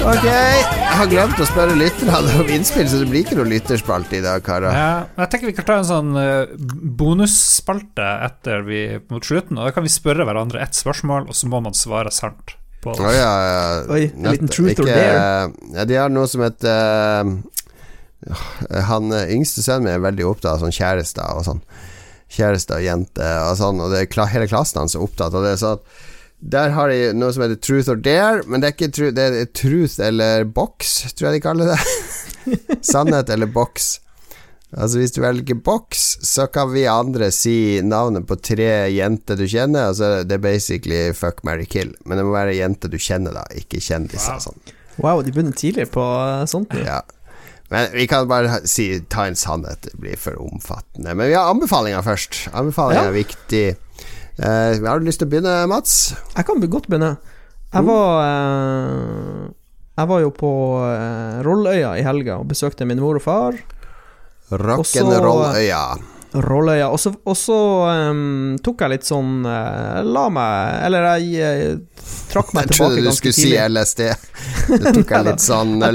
Ok, jeg har glemt å spørre lytterne om innspill, så det blir ikke noe lytterspalte i dag, karer. Ja, jeg tenker vi kan ta en sånn eh, bonusspalte etter vi mot slutten, og da kan vi spørre hverandre ett spørsmål, og så må man svare sant på det. ja, ja. Oi, en liten truth or dare. Ja, de har noe som heter uh, Han eh, yngste sønnen min er veldig opptatt av sånn kjærester og sånn. Kjæreste og jente og sånn, og det er hele klassen hans er opptatt av det. Så at der har de noe som heter truth or dare, men det er ikke tru det er truth eller box, tror jeg de kaller det. Sannhet eller boks. Altså Hvis du velger boks, så kan vi andre si navnet på tre jenter du kjenner. Altså Det er basically fuck, marry, kill. Men det må være jenter du kjenner, da, ikke kjendiser. Wow. Sånn. Wow, de begynner tidlig på eh, sånt. Ja. Men vi kan bare si ta en sannhet. Det blir for omfattende. Men vi har anbefalinger først. Anbefalinger Ja. er viktig. Eh, har du lyst til å begynne, Mats? Jeg kan godt begynne. Jeg var uh, Jeg var jo på uh, Rolløya i helga og besøkte min mor og far. Rock'n'roll-øya. Rolløya. Og så, og så um, tok jeg litt sånn uh, La meg Eller jeg jeg trakk meg Jeg tilbake trodde du skulle si tidlig. LSD. Det tok jeg litt sånn det,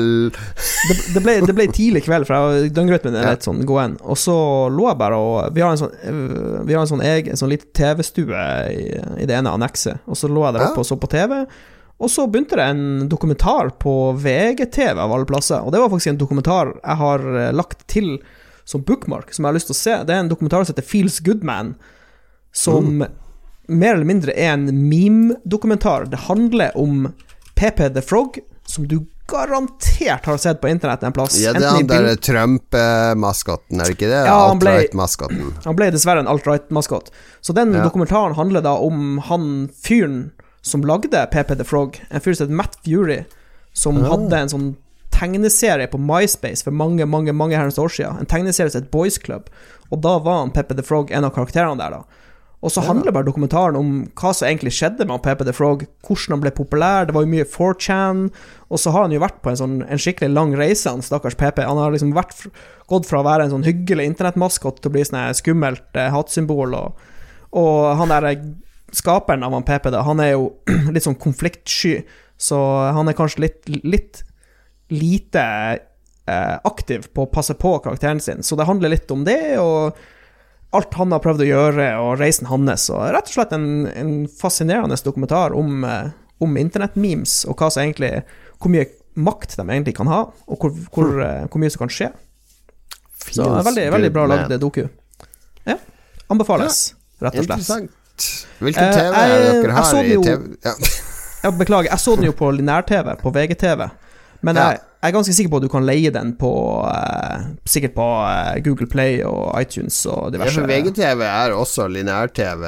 det, ble, det ble tidlig kveld, for jeg- døgnrytmen er litt sånn Gå inn Og så lå jeg bare og Vi har en sånn, øh, vi har en sånn egen sånn liten TV-stue i, i det ene annekset. Og så lå jeg der oppe og så på TV. Og så begynte det en dokumentar på VGTV av alle plasser. Og det var faktisk en dokumentar jeg har eh, lagt til som bookmark, som jeg har lyst til å se. Det er en dokumentar som heter Feels Good Man, som mer eller mindre er en meme-dokumentar. Det handler om PP the Frog, som du garantert har sett på internett en plass. Ja, det er han der Trump-maskotten, er det ikke det? Ja, Alt-right-maskotten. Han ble dessverre en alt-right-maskot. Så den Ja. dokumentaren handler da om han fyren som lagde PP the Frog, en fyr som het Matt Fury, som Ah. hadde en sånn tegneserie på MySpace for mange, mange mange herrens år siden. En tegneserie som het Boys Club. Og da var han Peppe the Frog en av karakterene der, da. Og så handler bare dokumentaren om hva som egentlig skjedde med han Peppe the Frog, hvordan han ble populær, det var jo mye 4chan, og så har han jo vært på en sånn en skikkelig lang reise, han stakkars PP. Han har liksom vært, gått fra å være en sånn hyggelig internettmaskot til å bli sånn skummelt eh, hatsymbol, og, og han der eh, skaperen av han PP, da, han er jo litt sånn konfliktsky, så han er kanskje litt, litt lite eh, aktiv på å passe på karakteren sin. Så det handler litt om det, og alt han har prøvd å gjøre, og reisen hans. Og rett og slett en, en fascinerende dokumentar om, eh, om internettmemes, og hva som egentlig, hvor mye makt de egentlig kan ha, og hvor, hvor, eh, hvor mye som kan skje. Så Feels veldig, veldig bra lagd doku. Ja. Anbefales, rett og slett. Interessant. Hvilken Eh, TV er det jeg- dere jeg har i TV? Ja. Ja, beklager, jeg så den jo på linær-TV, på VGTV. Men jeg, jeg er ganske sikker på at du kan leie den på eh, Sikkert på eh, Google Play og iTunes og diverse. Ja, for VGTV er også lineær-TV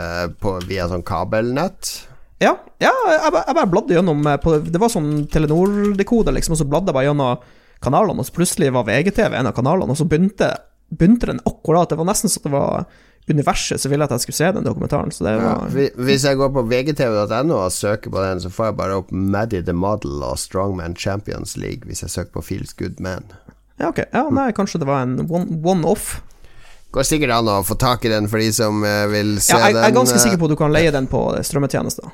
via sånn kabelnett. Ja, ja jeg, bare- jeg bare bladde gjennom eh, på, Det var sånn Telenor-dekode, liksom, og så bladde jeg bare gjennom kanalene, og så plutselig var VGTV en av kanalene, og så begynte, begynte den akkurat. Det var nesten så det var universet så ville at jeg skulle se den dokumentaren. Så det var ja, hvis jeg går på vgtv.no og søker på den, så får jeg bare opp Maddie the Model og Strongman Champions League hvis jeg søker på Feels Good Man. Ja, ok. Ja, nei, kanskje det var en one- one-off. Går sikkert an å få tak i den for de som eh, vil se Ja, jeg, jeg er ganske eh, sikker på at du kan leie den på strømmetjenester.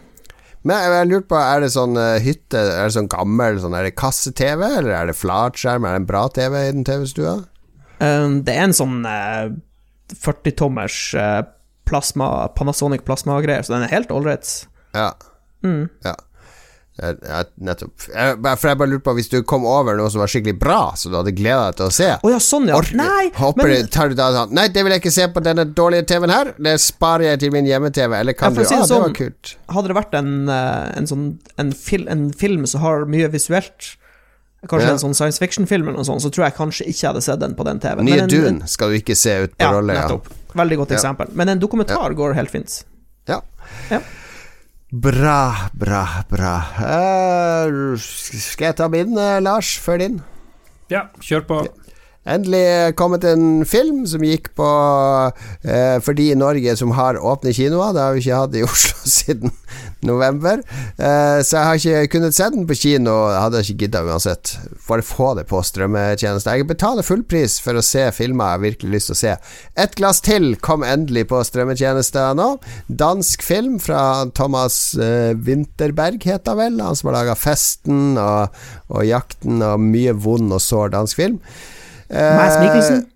Men jeg jeg lurte på, er det sånn eh, hytte Er det sånn gammel sånn, Er det kasse-TV, eller er det flatskjerm? Er det en bra TV i den TV-stua? Um, det er en sånn eh, 40-tommers eh, plasma, Panasonic plasma-greier, så den er helt ålreit. Ja. Mm. Ja. Jeg, nettopp. Jeg, for jeg bare lurte på, hvis du kom over noe som var skikkelig bra, så du hadde gleda deg til å se oh, ja, sånn, ja. Orker- Nei, Hopper men du, tar du da sånn Nei, det vil jeg ikke se på denne dårlige TV-en her. Det sparer jeg til min hjemme-TV. Eller kan Ja, du si ah, det det var sånn, kult. hadde det vært en, eh, en sånn en, fil, en film som har mye visuelt Kanskje Ja. en sånn science fiction-film eller noe sånt, så tror jeg kanskje ikke jeg hadde sett den på den TV-en. Nye Dune skal du ikke se ut på Ja, rolle. Ja. nettopp. Veldig godt Ja. eksempel. Men en dokumentar går helt fint. ja. Ja. Bra, bra, bra. Uh, skal jeg ta min, eh, Lars, før din? Ja, kjør på. Endelig kommet en film som gikk på eh, For de i Norge som har åpne kinoer. Det har vi ikke hatt i Oslo siden november. Eh, så jeg har ikke kunnet se den på kino. Jeg hadde ikke gidda uansett. Bare få det på strømmetjeneste. Jeg betaler fullpris for å se filmer jeg har virkelig lyst til å se. Et glass til kom endelig på strømmetjeneste nå. Dansk film fra Thomas eh, Winterberg, heter vel. Han som har laga 'Festen' og, og 'Jakten' og mye vond og sår dansk film. Mads Mikkelsen? Eh,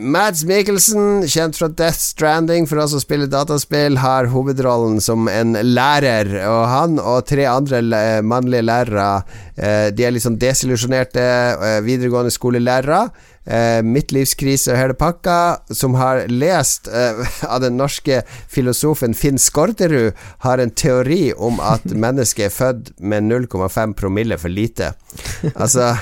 Mads Mikkelsen, kjent fra Death Stranding for oss som spiller dataspill, har hovedrollen som en lærer. Og han og tre andre mannlige lærere eh, De er liksom desillusjonerte eh, videregående skolelærere. Mitt midtlivskrise og hele pakka, som har lest eh, av den norske filosofen Finn Skårderud, har en teori om at mennesket er født med 0,5 promille for lite. Altså Eh,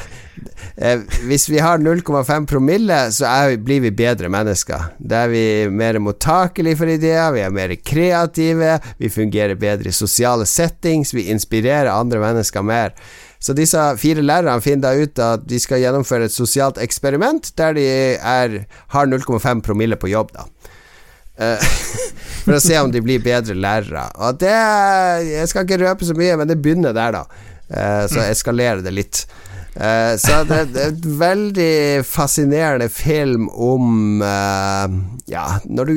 hvis vi har 0,5 promille, så er, blir vi bedre mennesker. Da er vi mer mottakelige for ideer, vi er mer kreative, vi fungerer bedre i sosiale settings, vi inspirerer andre mennesker mer. Så disse fire lærerne finner da ut at de skal gjennomføre et sosialt eksperiment der de er, har 0,5 promille på jobb, da. Eh, for å se om de blir bedre lærere. Og det Jeg skal ikke røpe så mye, men det begynner der, da. Eh, så eskalerer det litt. Eh, så det, er et veldig fascinerende film om eh, Ja, når du,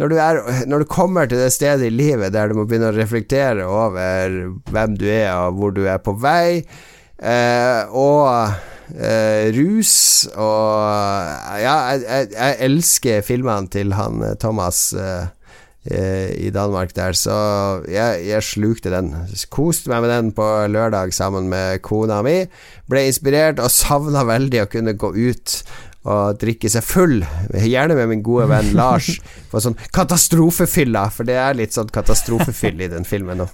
når, du er, når du kommer til det stedet i livet der du må begynne å reflektere over hvem du er, og hvor du er på vei, eh, og rus og Ja, jeg, jeg, jeg elsker filmene til han Thomas. eh, i Danmark der, så jeg, jeg slukte den. Koste meg med den på lørdag sammen med kona mi. Ble inspirert og savna veldig å kunne gå ut og drikke seg full, gjerne med min gode venn Lars, for sånn katastrofefylla, for det er litt sånn katastrofefyll i den filmen nå.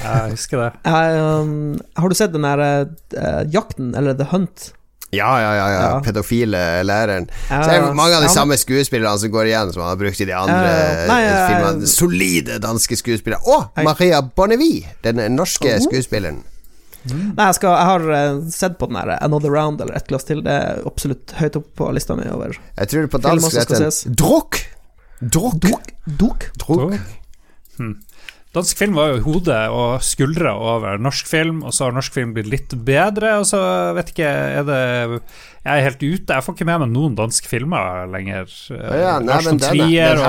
Jeg husker det. Jeg, um, har du sett den der uh, Jakten, eller The Hunt? Ja, ja, ja, ja. Ja. pedofile læreren. Ja, Så er det mange av de ja, samme skuespillerne som går igjen, som han har brukt i de andre Ja, nei, jeg- filmene. Solide danske skuespillere. Og Jeg- Maria Bonnevie, den norske Oh. skuespilleren. Nei, jeg, skal, jeg har eh, sett på den her Another Round eller Et glass til. Det er absolutt høyt opp på lista mi over Jeg tror det på dansk heter skal heter ses. den Drukk. Drukk. Duk. Hmm. Dansk film var jo hodet og skuldra over norsk film, og så har norsk film blitt litt bedre, og så vet ikke Er det Jeg er helt ute, jeg får ikke med meg noen danske filmer lenger. Ja, nei, men von den, her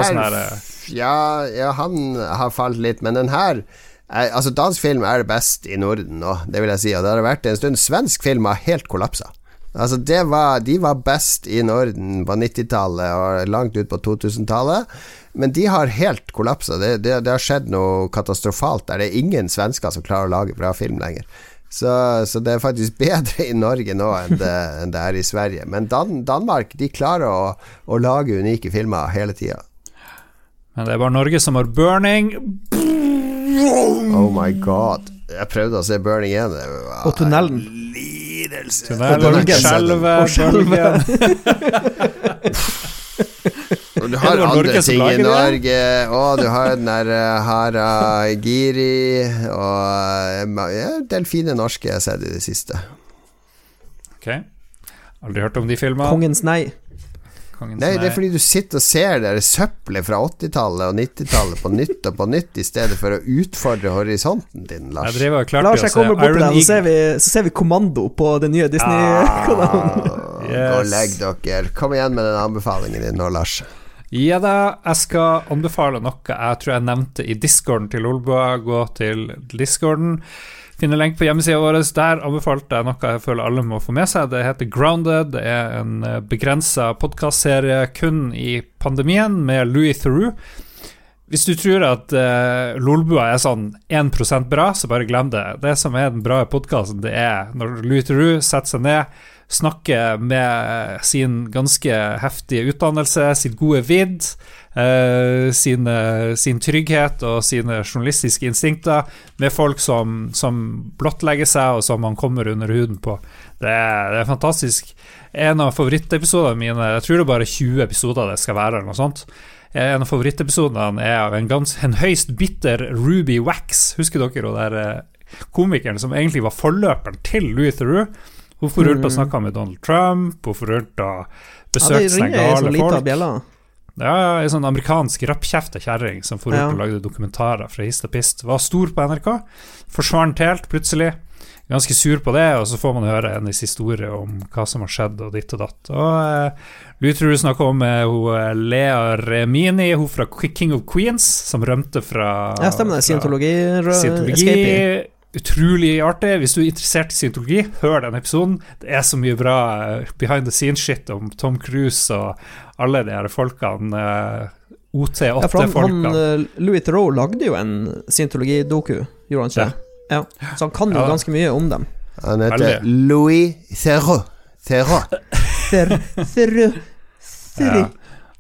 ja, ja, han har falt litt, men den her er, Altså, dansk film er best i Norden nå, det vil jeg si, og det har det vært en stund. Svensk film har helt kollapsa. Altså, det var, de var best i Norden på 90-tallet og langt ut på 2000-tallet, men de har helt kollapsa. Det, det, det har skjedd noe katastrofalt der. Det er ingen svensker som klarer å lage bra film lenger. Så, så det er faktisk bedre i Norge nå enn det, enn det er i Sverige. Men Dan Danmark de klarer å, å lage unike filmer hele tida. Men det er bare Norge som har burning. Oh my god. Jeg prøvde å se Burning igjen. Og tunnelen. Lidelse. Tunnelen, skjelver. Og du har andre ting i. Norge. Og du har den der Haragiri Hara Giri og eh, ja, en norske jeg har sett i det siste. Ok. Aldri hørt om de filmene. Kongens nei. Kongens Nei, det er fordi du sitter og ser det der søppelet fra 80-tallet og 90-tallet på nytt og på nytt, i stedet for å utfordre horisonten din, Jeg Lars. driver og Lars, jeg kommer bort til deg, så ser, vi, så ser vi Kommando på den nye Disney-kanalen. Ah, Yes. Gå og legg dere. Kom igjen med den anbefalingen din nå, Lars. Ja da, jeg skal anbefale noe jeg tror jeg nevnte i discorden til Olboa. Gå til discorden. Finne lenke på hjemmesida vår. Der anbefalte jeg noe jeg føler alle må få med seg. Det heter Grounded. Det er en begrensa podkastserie kun i pandemien med Louis Theroux. Hvis du tror at uh, Lolbua er sånn 1% bra, så bare glem det. Det som er den bra podkasten, det er når Louis Theroux setter seg ned, snakker med sin ganske heftige utdannelse, sitt gode vidd, eh, sin, sin trygghet og sine journalistiske instinkter, med folk som, som blottlegger seg, og som han kommer under huden på. Det er, det er fantastisk. En av favorittepisodene mine, jeg tror det er bare 20 episoder det skal være, eller noe sånt. En av favorittepisodene er av en, gans, en høyst bitter Ruby Wax. Husker dere hun der eh, komikeren som egentlig var forløperen til Louis Theroux? Hun for rundt og Mm. snakka med Donald Trump, hun for rundt og Ja, besøkte ei sånn gale folk. Ja, ja, ei sånn amerikansk rappkjefta kjerring som for rundt Ja. og lagde dokumentarer fra hist og pist. Var stor på NRK, forsvant helt plutselig. Ganske sur på det, og så får man høre hennes historie om hva som har skjedd, og ditt og datt. Og eh, du tror du snakker om eh, hun, eh, Lea Remini, hun fra King of Queens, som rømte fra Ja, stemmer det. fra- Scientologi escapee. Scientologi Utrolig artig. Hvis du er interessert i scientologi, hør den episoden. Det er så mye bra eh, behind the scenes-shit om Tom Cruise og alle de her folkene. eh, Ja, for han, han, OT8-folkene. eh, Louis Theroux lagde jo en scientologidoku, gjorde han ikke? Ja. Så han kan jo Ja. ganske mye om dem. Han heter Veldig. Louis Theroux. Theroux. Ther, Theroux. ther. Ja.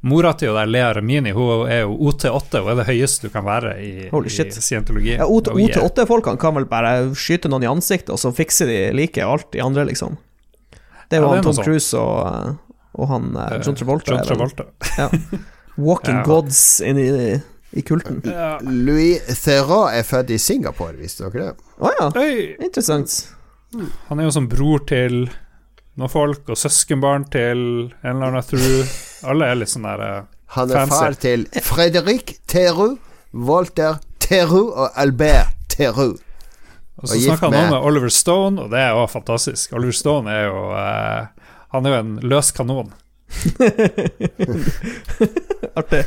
Mora til der Lea Remini hun er jo OT8, hun er det høyeste du kan være i, Holy i scientologi. Ja, Oh. OT8-folkene kan vel bare skyte noen i ansiktet, og så fikser de like alt de andre, liksom. Det er jo Ja, det Tom. Cruise og, og han eh, John Travolta. John Travolta. Ja. Walking Ja. gods inn i, i kulten. Ja. Louis Theron er født i Singapore, visste dere det? Å ja, Oi. interessant. Han er jo som bror til noen folk, og søskenbarn til en eller annen through. Alle er litt sånn der uh, Han er Fancy. far til Fredrik Theroux, Walter Theroux og Albert Theroux. Og så Og snakker han med- Oliver Stone, og det er jo fantastisk. Oliver Stone er jo uh, Han er jo en løs kanon. Artig.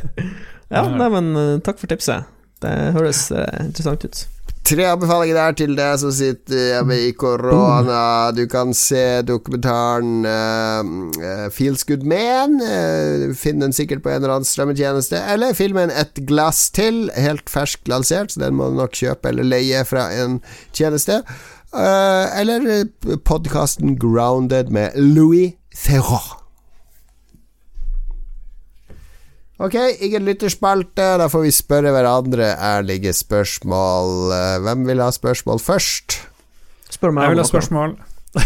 Ja, nei, men eh, takk for tipset. Det høres uh, interessant ut. Tre anbefalinger der til deg som sitter hjemme i korona. Du kan se dokumentaren uh, Feels Good Man. Uh, Finn den sikkert på en eller annen strømmetjeneste. Eller filmen Et glass til, helt ferskt lansert, så den må du nok kjøpe eller leie fra en tjeneste. Uh, eller podkasten Grounded med Louis Theroux. Ok, ingen lytterspalte. Da får vi spørre hverandre ærlige spørsmål. Eh, Hvem vil ha spørsmål først? Spør meg Jeg vil ha spørsmål.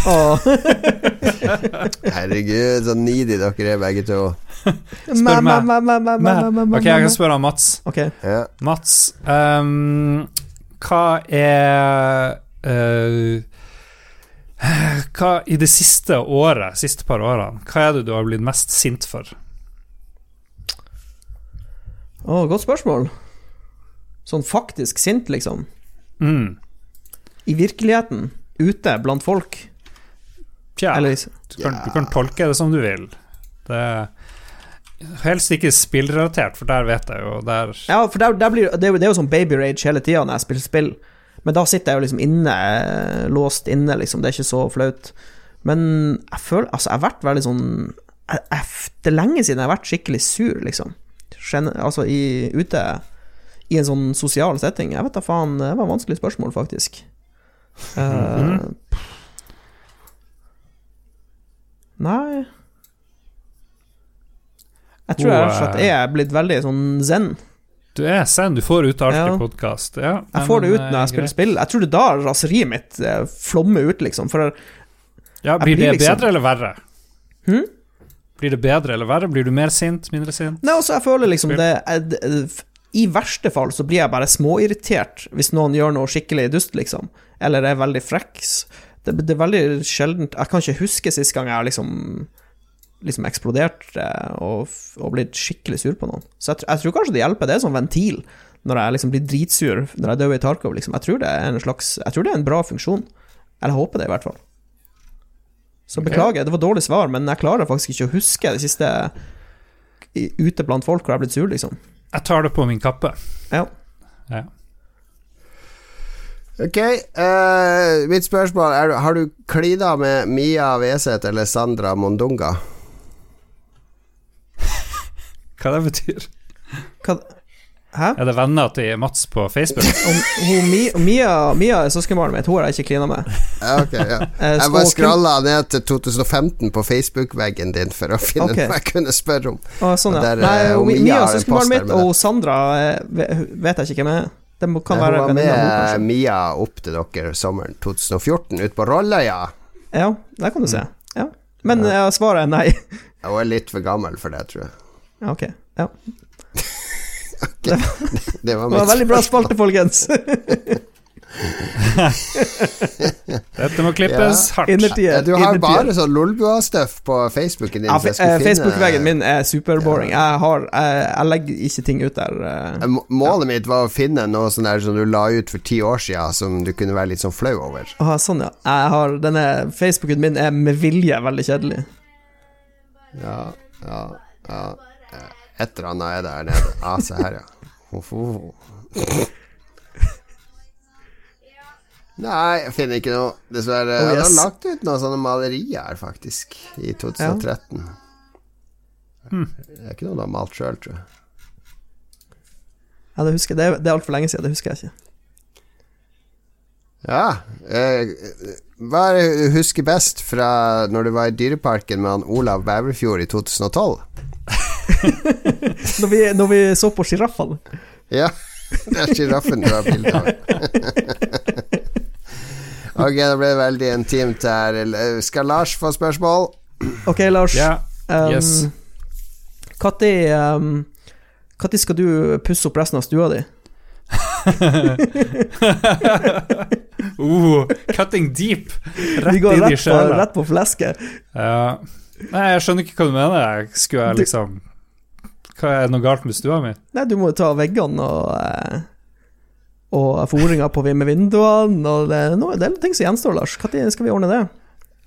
Herregud, så needy dere er begge to. Ma, ma, meg. ma, ma, ma, ma, ma, ma, Ok, jeg kan spørre Mats. Ok. Ja. Mats, um, hva er uh, Hva i det siste året, siste par årene, hva er det du har blitt mest sint for? Å, godt spørsmål. Sånn faktisk sint, liksom. Mm. I virkeligheten. Ute blant folk. Tja, Eller du, kan, du kan tolke det som du vil. Det helst ikke spillrelatert, for der vet jeg jo der Ja, for der, der blir, det, er jo- det er jo sånn baby rage hele tida når jeg spiller spill. Men da sitter jeg jo liksom inne, eh, låst inne, liksom. Det er ikke så flaut. Men jeg føler Altså, jeg har vært veldig sånn jeg, jeg, Det er lenge siden jeg har vært skikkelig sur, liksom. Altså i, ute i en sånn sosial setting. Jeg vet da faen, det var et vanskelig spørsmål, faktisk. Eh, Nei Jeg tror jeg rett og slett er blitt veldig sånn zen. Du er zen, du får ut alt Ja. i podkast. Ja, Jeg får det ut når eh, jeg spiller greit. spill. Jeg tror det er da raseriet mitt eh, flommer ut, liksom. For Ja, blir blir det liksom- bedre eller verre? Hm? Blir det bedre eller verre? Blir du mer sint, mindre sint? Nei, altså, jeg føler liksom det, I verste fall så blir jeg bare småirritert hvis noen gjør noe skikkelig dust, liksom. Eller er veldig freks. Det, det er veldig sjeldent Jeg kan ikke huske sist gang jeg har liksom Liksom eksplodert og, og blitt skikkelig sur på noen. Så jeg, jeg tror kanskje det hjelper. Det er en sånn ventil når jeg liksom blir dritsur når jeg dør i Tarkov, liksom. Jeg tror det er en slags Jeg tror det er en bra funksjon. Eller håper det, i hvert fall. Så beklager, det var dårlig svar, men jeg klarer faktisk ikke å huske det siste ute blant folk hvor jeg har blitt sur, liksom. Jeg tar det på min kappe. Ja. Ja. Ok, uh, mitt spørsmål er Har du klina med Mia Weseth eller Sandra Mondunga? Hva det betyr? Hva Hæ? Er det venner til Mats på Facebook? Om, hun, Mia, Mia er søskenbarnet mitt, hun har jeg ikke klina med. Okay, ja. Eh, Jeg bare skralla ned til 2015 på Facebook-veggen din for å finne okay. noe jeg kunne spørre om. Å, sånn, ja. der, Nei, eh, hun, Mia Mia er en søskenbarnet mitt, og Sandra eh, vet jeg ikke hvem er. Hun var med kanskje. Mia opp til dere sommeren 2014 ute på Rolløya. Ja, der kan du Mm. se. Ja. Men svaret er nei. Hun er litt for gammel for det, tror jeg. Ok. Ja. Det var Det var veldig bra spalte, folkens. Dette må klippes hardt. Innertier. Ja, du har innertier. bare sånn Lolbua-stuff på Facebooken din. Ja, eh, Facebook-veggen min er superboring. Jeg, har, jeg, jeg legger ikke ting ut der. Målet ja. Mitt var å finne noe sånn der som du la ut for ti år siden, som du kunne være litt sånn flau over. Ah, sånn, ja. Jeg har, denne Facebooken min er med vilje veldig kjedelig. Ja, ja, ja. Et eller annet er der nede. Ja, se her, ja. Nei, jeg finner ikke noe, dessverre. Oh, Jeg har lagt ut noen sånne malerier her, faktisk, i 2013. Det er ikke noe du har malt sjøl, tror jeg. Ja, det husker jeg. Det er, det er altfor lenge siden. Det husker jeg ikke. Ja. Eh, hva er det du husker best fra når du var i Dyreparken med han Olav Bæverfjord i 2012? Når vi, når vi så på sjiraffene. Ja, det er sjiraffen du har bilde av. ok, det ble veldig intimt her. Skal Lars få spørsmål? Ok, Lars. Yeah. Um, Yes. Når um, skal du pusse opp resten av stua di? Uh, cutting deep. Rett Vi går inn rett på, sjela. rett på flesket. Ja. Nei, jeg skjønner ikke hva du mener. Skulle jeg Du- liksom Hva Er det noe galt med stua mi? Nei, du må jo ta veggene og eh, Og fôringa på med vinduene, og det, noe- det er ting som gjenstår, Lars. Når skal vi ordne det?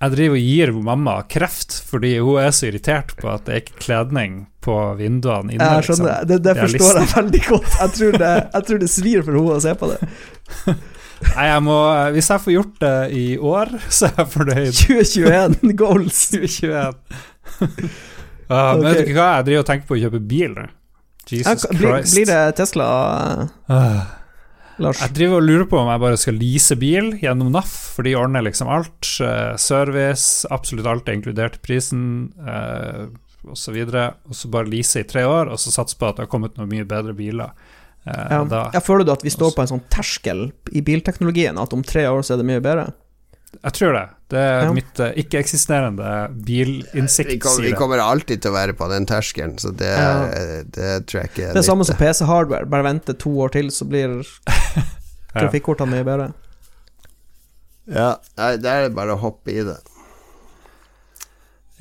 Jeg driver og gir mamma kreft fordi hun er så irritert på at det er ikke kledning på vinduene inne. Jeg skjønner, liksom. det, det Det forstår jeg veldig godt. Jeg tror det, jeg tror det svir for henne å se på det. Nei, jeg må, hvis jeg får gjort det i år, så er jeg fornøyd. 2021 goals. 2021. Ah, Men vet du hva, jeg driver og tenker på å kjøpe bil nå. Ja, Jesus blir, Christ. blir det Tesla, uh, Lars? Jeg driver og lurer på om jeg bare skal lease bil gjennom NAF, for de ordner liksom alt. Uh, service, absolutt alt er inkludert i prisen, uh, osv. Og så bare lease i tre år, og så satse på at det har kommet noen mye bedre biler. Eh, Ja. da, føler du at vi står på en sånn terskel i bilteknologien, at om tre år så er det mye bedre? jeg tror det. Det er Ja. mitt uh, ikke-eksisterende bilinnsikt. Vi, kom, vi kommer alltid til å være på den terskelen, så det, Ja. det tror jeg ikke Det er samme som. PC-hardware, bare vente to år til, så blir trafikkortene mye bedre. Ja, nei, det er bare å hoppe i det.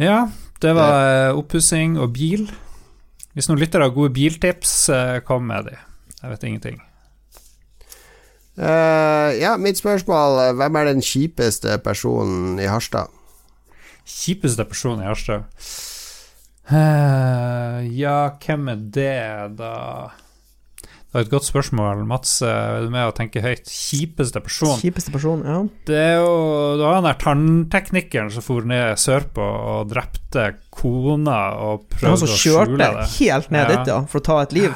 Ja, det var uh, oppussing og bil. Hvis noen lyttere har gode biltips, eh, kom med de. Jeg vet ingenting. Eh, ja, mitt spørsmål eh, Hvem er den kjipeste personen i Harstad? Kjipeste person i Harstad? Uh, ja, hvem er det, da? Det var et godt spørsmål. Mats, er du med å tenke høyt? Kjipeste person? Kjipeste person, ja. Det er jo Det var han der tannteknikeren som for ned sørpå og drepte kona og Det han prøvde som å skjule kjørte det. helt ned Ja. dit, ja, for å ta et liv.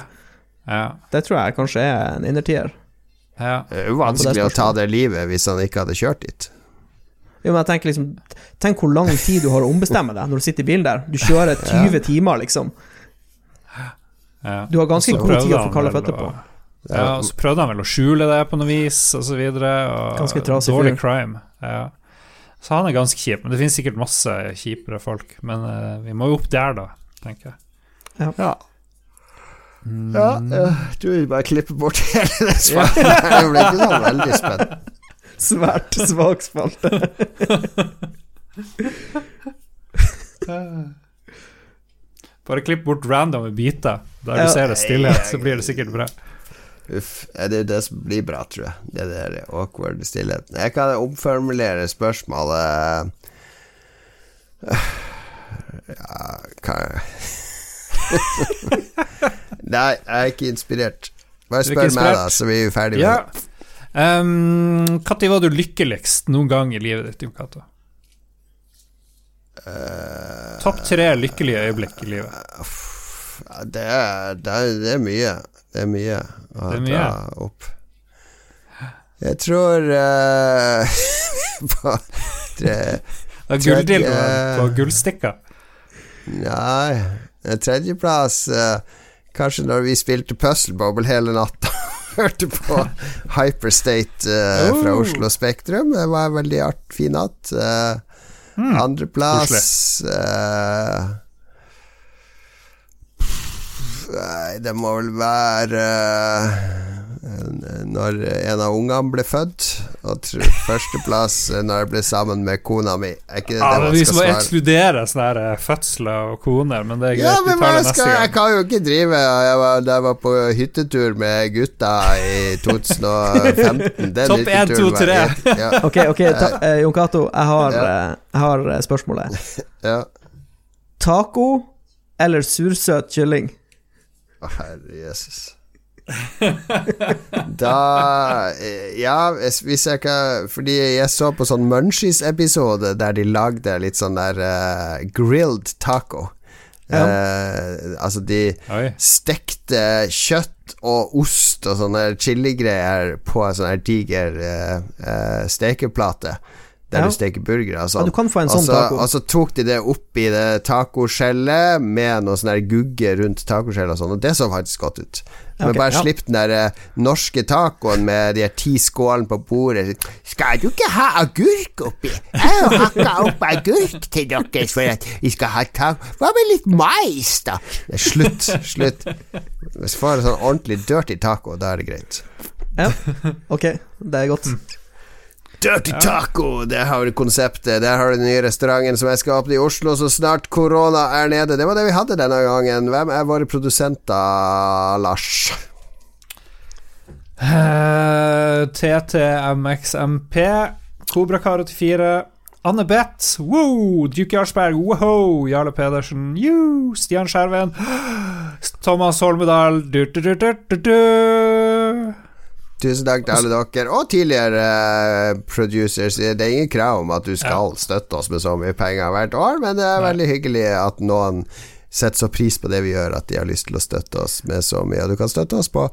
Ja, Det tror jeg kanskje er en innertier. Ja. Det er jo vanskelig Det er å ta det livet hvis han ikke hadde kjørt dit. Jo, men jeg tenker liksom Tenk hvor lang tid du har å ombestemme deg når du sitter i bilen der. Du kjører 20 timer, liksom. ja. Du har ganske god tid å få kalde føtter på. Ja, og så prøvde han vel å skjule det på noe vis, og så videre. Og Ganske trasig dårlig fyr. crime. Ja. Så han er ganske kjip, men det finnes sikkert masse kjipere folk. Men uh, vi må jo opp der, da, tenker jeg. Ja. Mm. Ja, du vil bare klippe bort hele det svaret. Jeg ble ikke sånn veldig spent. Svært svak spalte. Bare klipp bort random biter. Der Ja. du ser det stillhet, så blir det sikkert bra. Uff. er Det det som blir bra, tror jeg. Det der awkward stillheten. Jeg kan omformulere spørsmålet Ja, hva Nei, jeg er ikke inspirert. Bare spør meg, da, så vi er ferdig med Ja. det. Um, Når var du lykkeligst noen gang i livet ditt, Jon Cato? Uh, Topp tre lykkelige øyeblikk i livet. Uh, det, er, det, er, det er mye. Det er mye å Det er mye. dra opp. Jeg tror uh, På tre Det på gullstikka. Nei, tredjeplass eh, Kanskje når vi spilte Puzzle Bobble hele natta. Hørte på Hyperstate eh, fra Oh. Oslo Spektrum. Det var en veldig art, fin natt. Mm. Andreplass eh, Nei, det må vel være eh, når en av ungene ble født, Og førsteplass når jeg ble sammen med kona mi. Er ikke det Ja, det men man vi skal må svare? ekskludere sånne her eh, fødsler og koner, men det er greit. Ja, vi men det neste skal, jeg kan jo ikke drive jeg var, Da jeg var på hyttetur med gutta i 2015 Topp en, hytteturen to, var tre. helt- Ja, Ok, ok, ta, eh, Jon Cato, jeg har, Ja. eh, jeg har eh, spørsmålet. ja. Taco eller sursøt kylling? Å, herre Jesus. Da eh, Ja, hvis jeg ikke Fordi jeg så på sånn Munchies-episode der de lagde litt sånn der uh, grilled taco. Eh, altså, de Oi. stekte kjøtt og ost og sånne chiligreier på en sånn diger eh, stekeplate. Der Ja. du steker burgere og Ja, sånn. du kan få en sånn så, taco. og så tok de det opp i det tacoskjellet med noe sånn gugge rundt tacoskjellet og sånn, og det så faktisk godt ut. Men okay, bare ja. slipp den der eh, norske tacoen med de her ti skålene på bordet. Skal du ikke ha agurk oppi? Jeg har hakka opp agurk til dere for at vi skal ha taco. Hva med litt mais, da? Nei, Slutt, slutt. Hvis får en sånn ordentlig dirty taco, da er det greit. Ja, ok, det er godt. Dirty taco, det har du konseptet. Der har du den nye restauranten som jeg skal åpne i Oslo så snart korona er nede. Det var det vi hadde denne gangen. Hvem er våre produsenter, Lars? Uh, TTMXMP, Kobrakar 84, Anne Beth, wow, Duke Jarlsberg, woho, Jarle Pedersen, you, Stian Skjerven, Thomas Holmedal, du, du, du, du, du, du. Tusen takk til alle dere, og tidligere eh, producers. Det er ingen krav om at du skal støtte oss med så mye penger hvert år, men det er veldig hyggelig at noen setter så pris på det vi gjør, at de har lyst til å støtte oss med så mye. Og du kan støtte oss på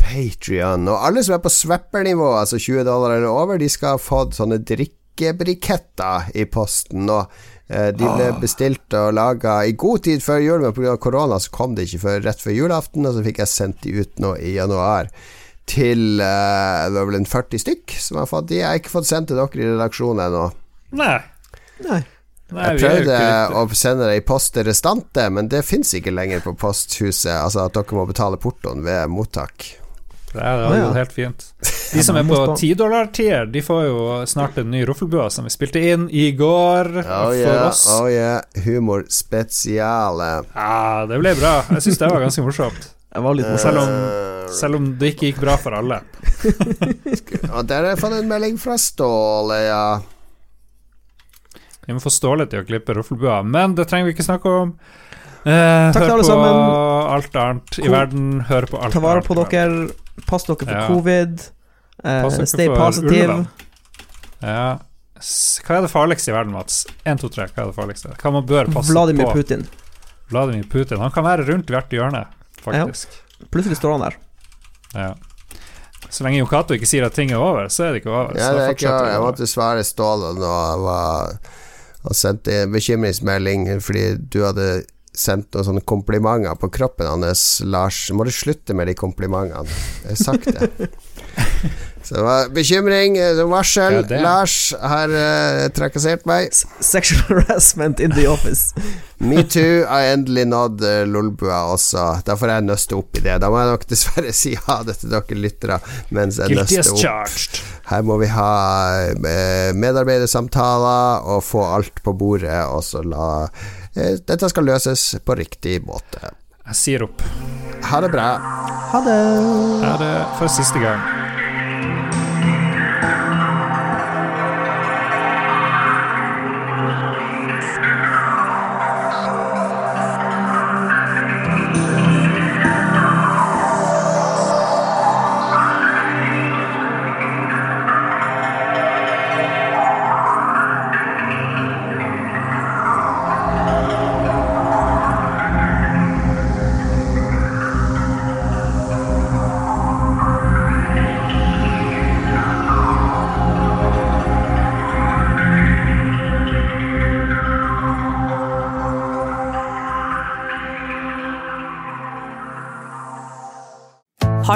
Patrion. Og alle som er på swapper-nivå, altså 20 dollar eller over, de skal ha fått sånne drikkebriketter i posten nå. Eh, De ble bestilt og laga i god tid før jul, men pga. korona så kom det ikke før rett før julaften, og så fikk jeg sendt de ut nå i januar til eh, Det var vel en 40 stykk som har fått de. Jeg har ikke fått sendt til dere i redaksjonen ennå. Nei. Nei. Nei, Jeg prøvde å sende det i post restante, men det fins ikke lenger på posthuset. Altså at dere må betale portoen ved mottak. Det er, ja. jo helt fint. De som er på tidollartier, 10 dollar-tier, de får jo snart en ny Roffelbua som vi spilte inn i går Oh for oss. oh yeah. Humor spesiale. Ja, det ble bra. Jeg syns det var ganske morsomt. Det var litt. Selv om, Eh, selv om det ikke gikk bra for alle. og der har jeg fått en melding fra Ståle, ja. Vi må få Ståle til å klippe ruffelbua, men det trenger vi ikke snakke om. Eh, Takk til hør alle på sammen. alt annet i Ko- verden. Hør på alt Ta vare på annet. dere. Pass dere for Ja. covid. Eh, Pass dere stay for positive. ulven. Ja. S- Hva er det farligste i verden, Mats? 1, 2, 3. Hva er det farligste? Hva man bør passe Vladimir på? Putin. Vladimir Putin. Han kan være rundt hvert hjørne, faktisk. Plutselig står han der. Ja. Så lenge Yokato ikke sier at ting er over, så er det ikke over. Ja, det er ikke, jeg var måtte svare Ståle nå jeg var, og sendte en bekymringsmelding fordi du hadde sendt noen sånne komplimenter på kroppen hans, Lars. Må du slutte med de komplimentene? Jeg har sagt det. Så det var bekymring, eh, som varsel. Ja, det. Lars har uh, trakassert meg. S sexual harassment in the office. Metoo har endelig nådd uh, Lolbua også. Da får jeg nøste opp i det. Da må jeg nok dessverre si ha det til dere lyttere mens jeg Guilty nøster opp. charged. Her må vi ha uh, medarbeidersamtaler og få alt på bordet, og så la eh, Dette skal løses på riktig måte. Jeg sier opp. Ha det bra. Ha det. Ha det for siste gang?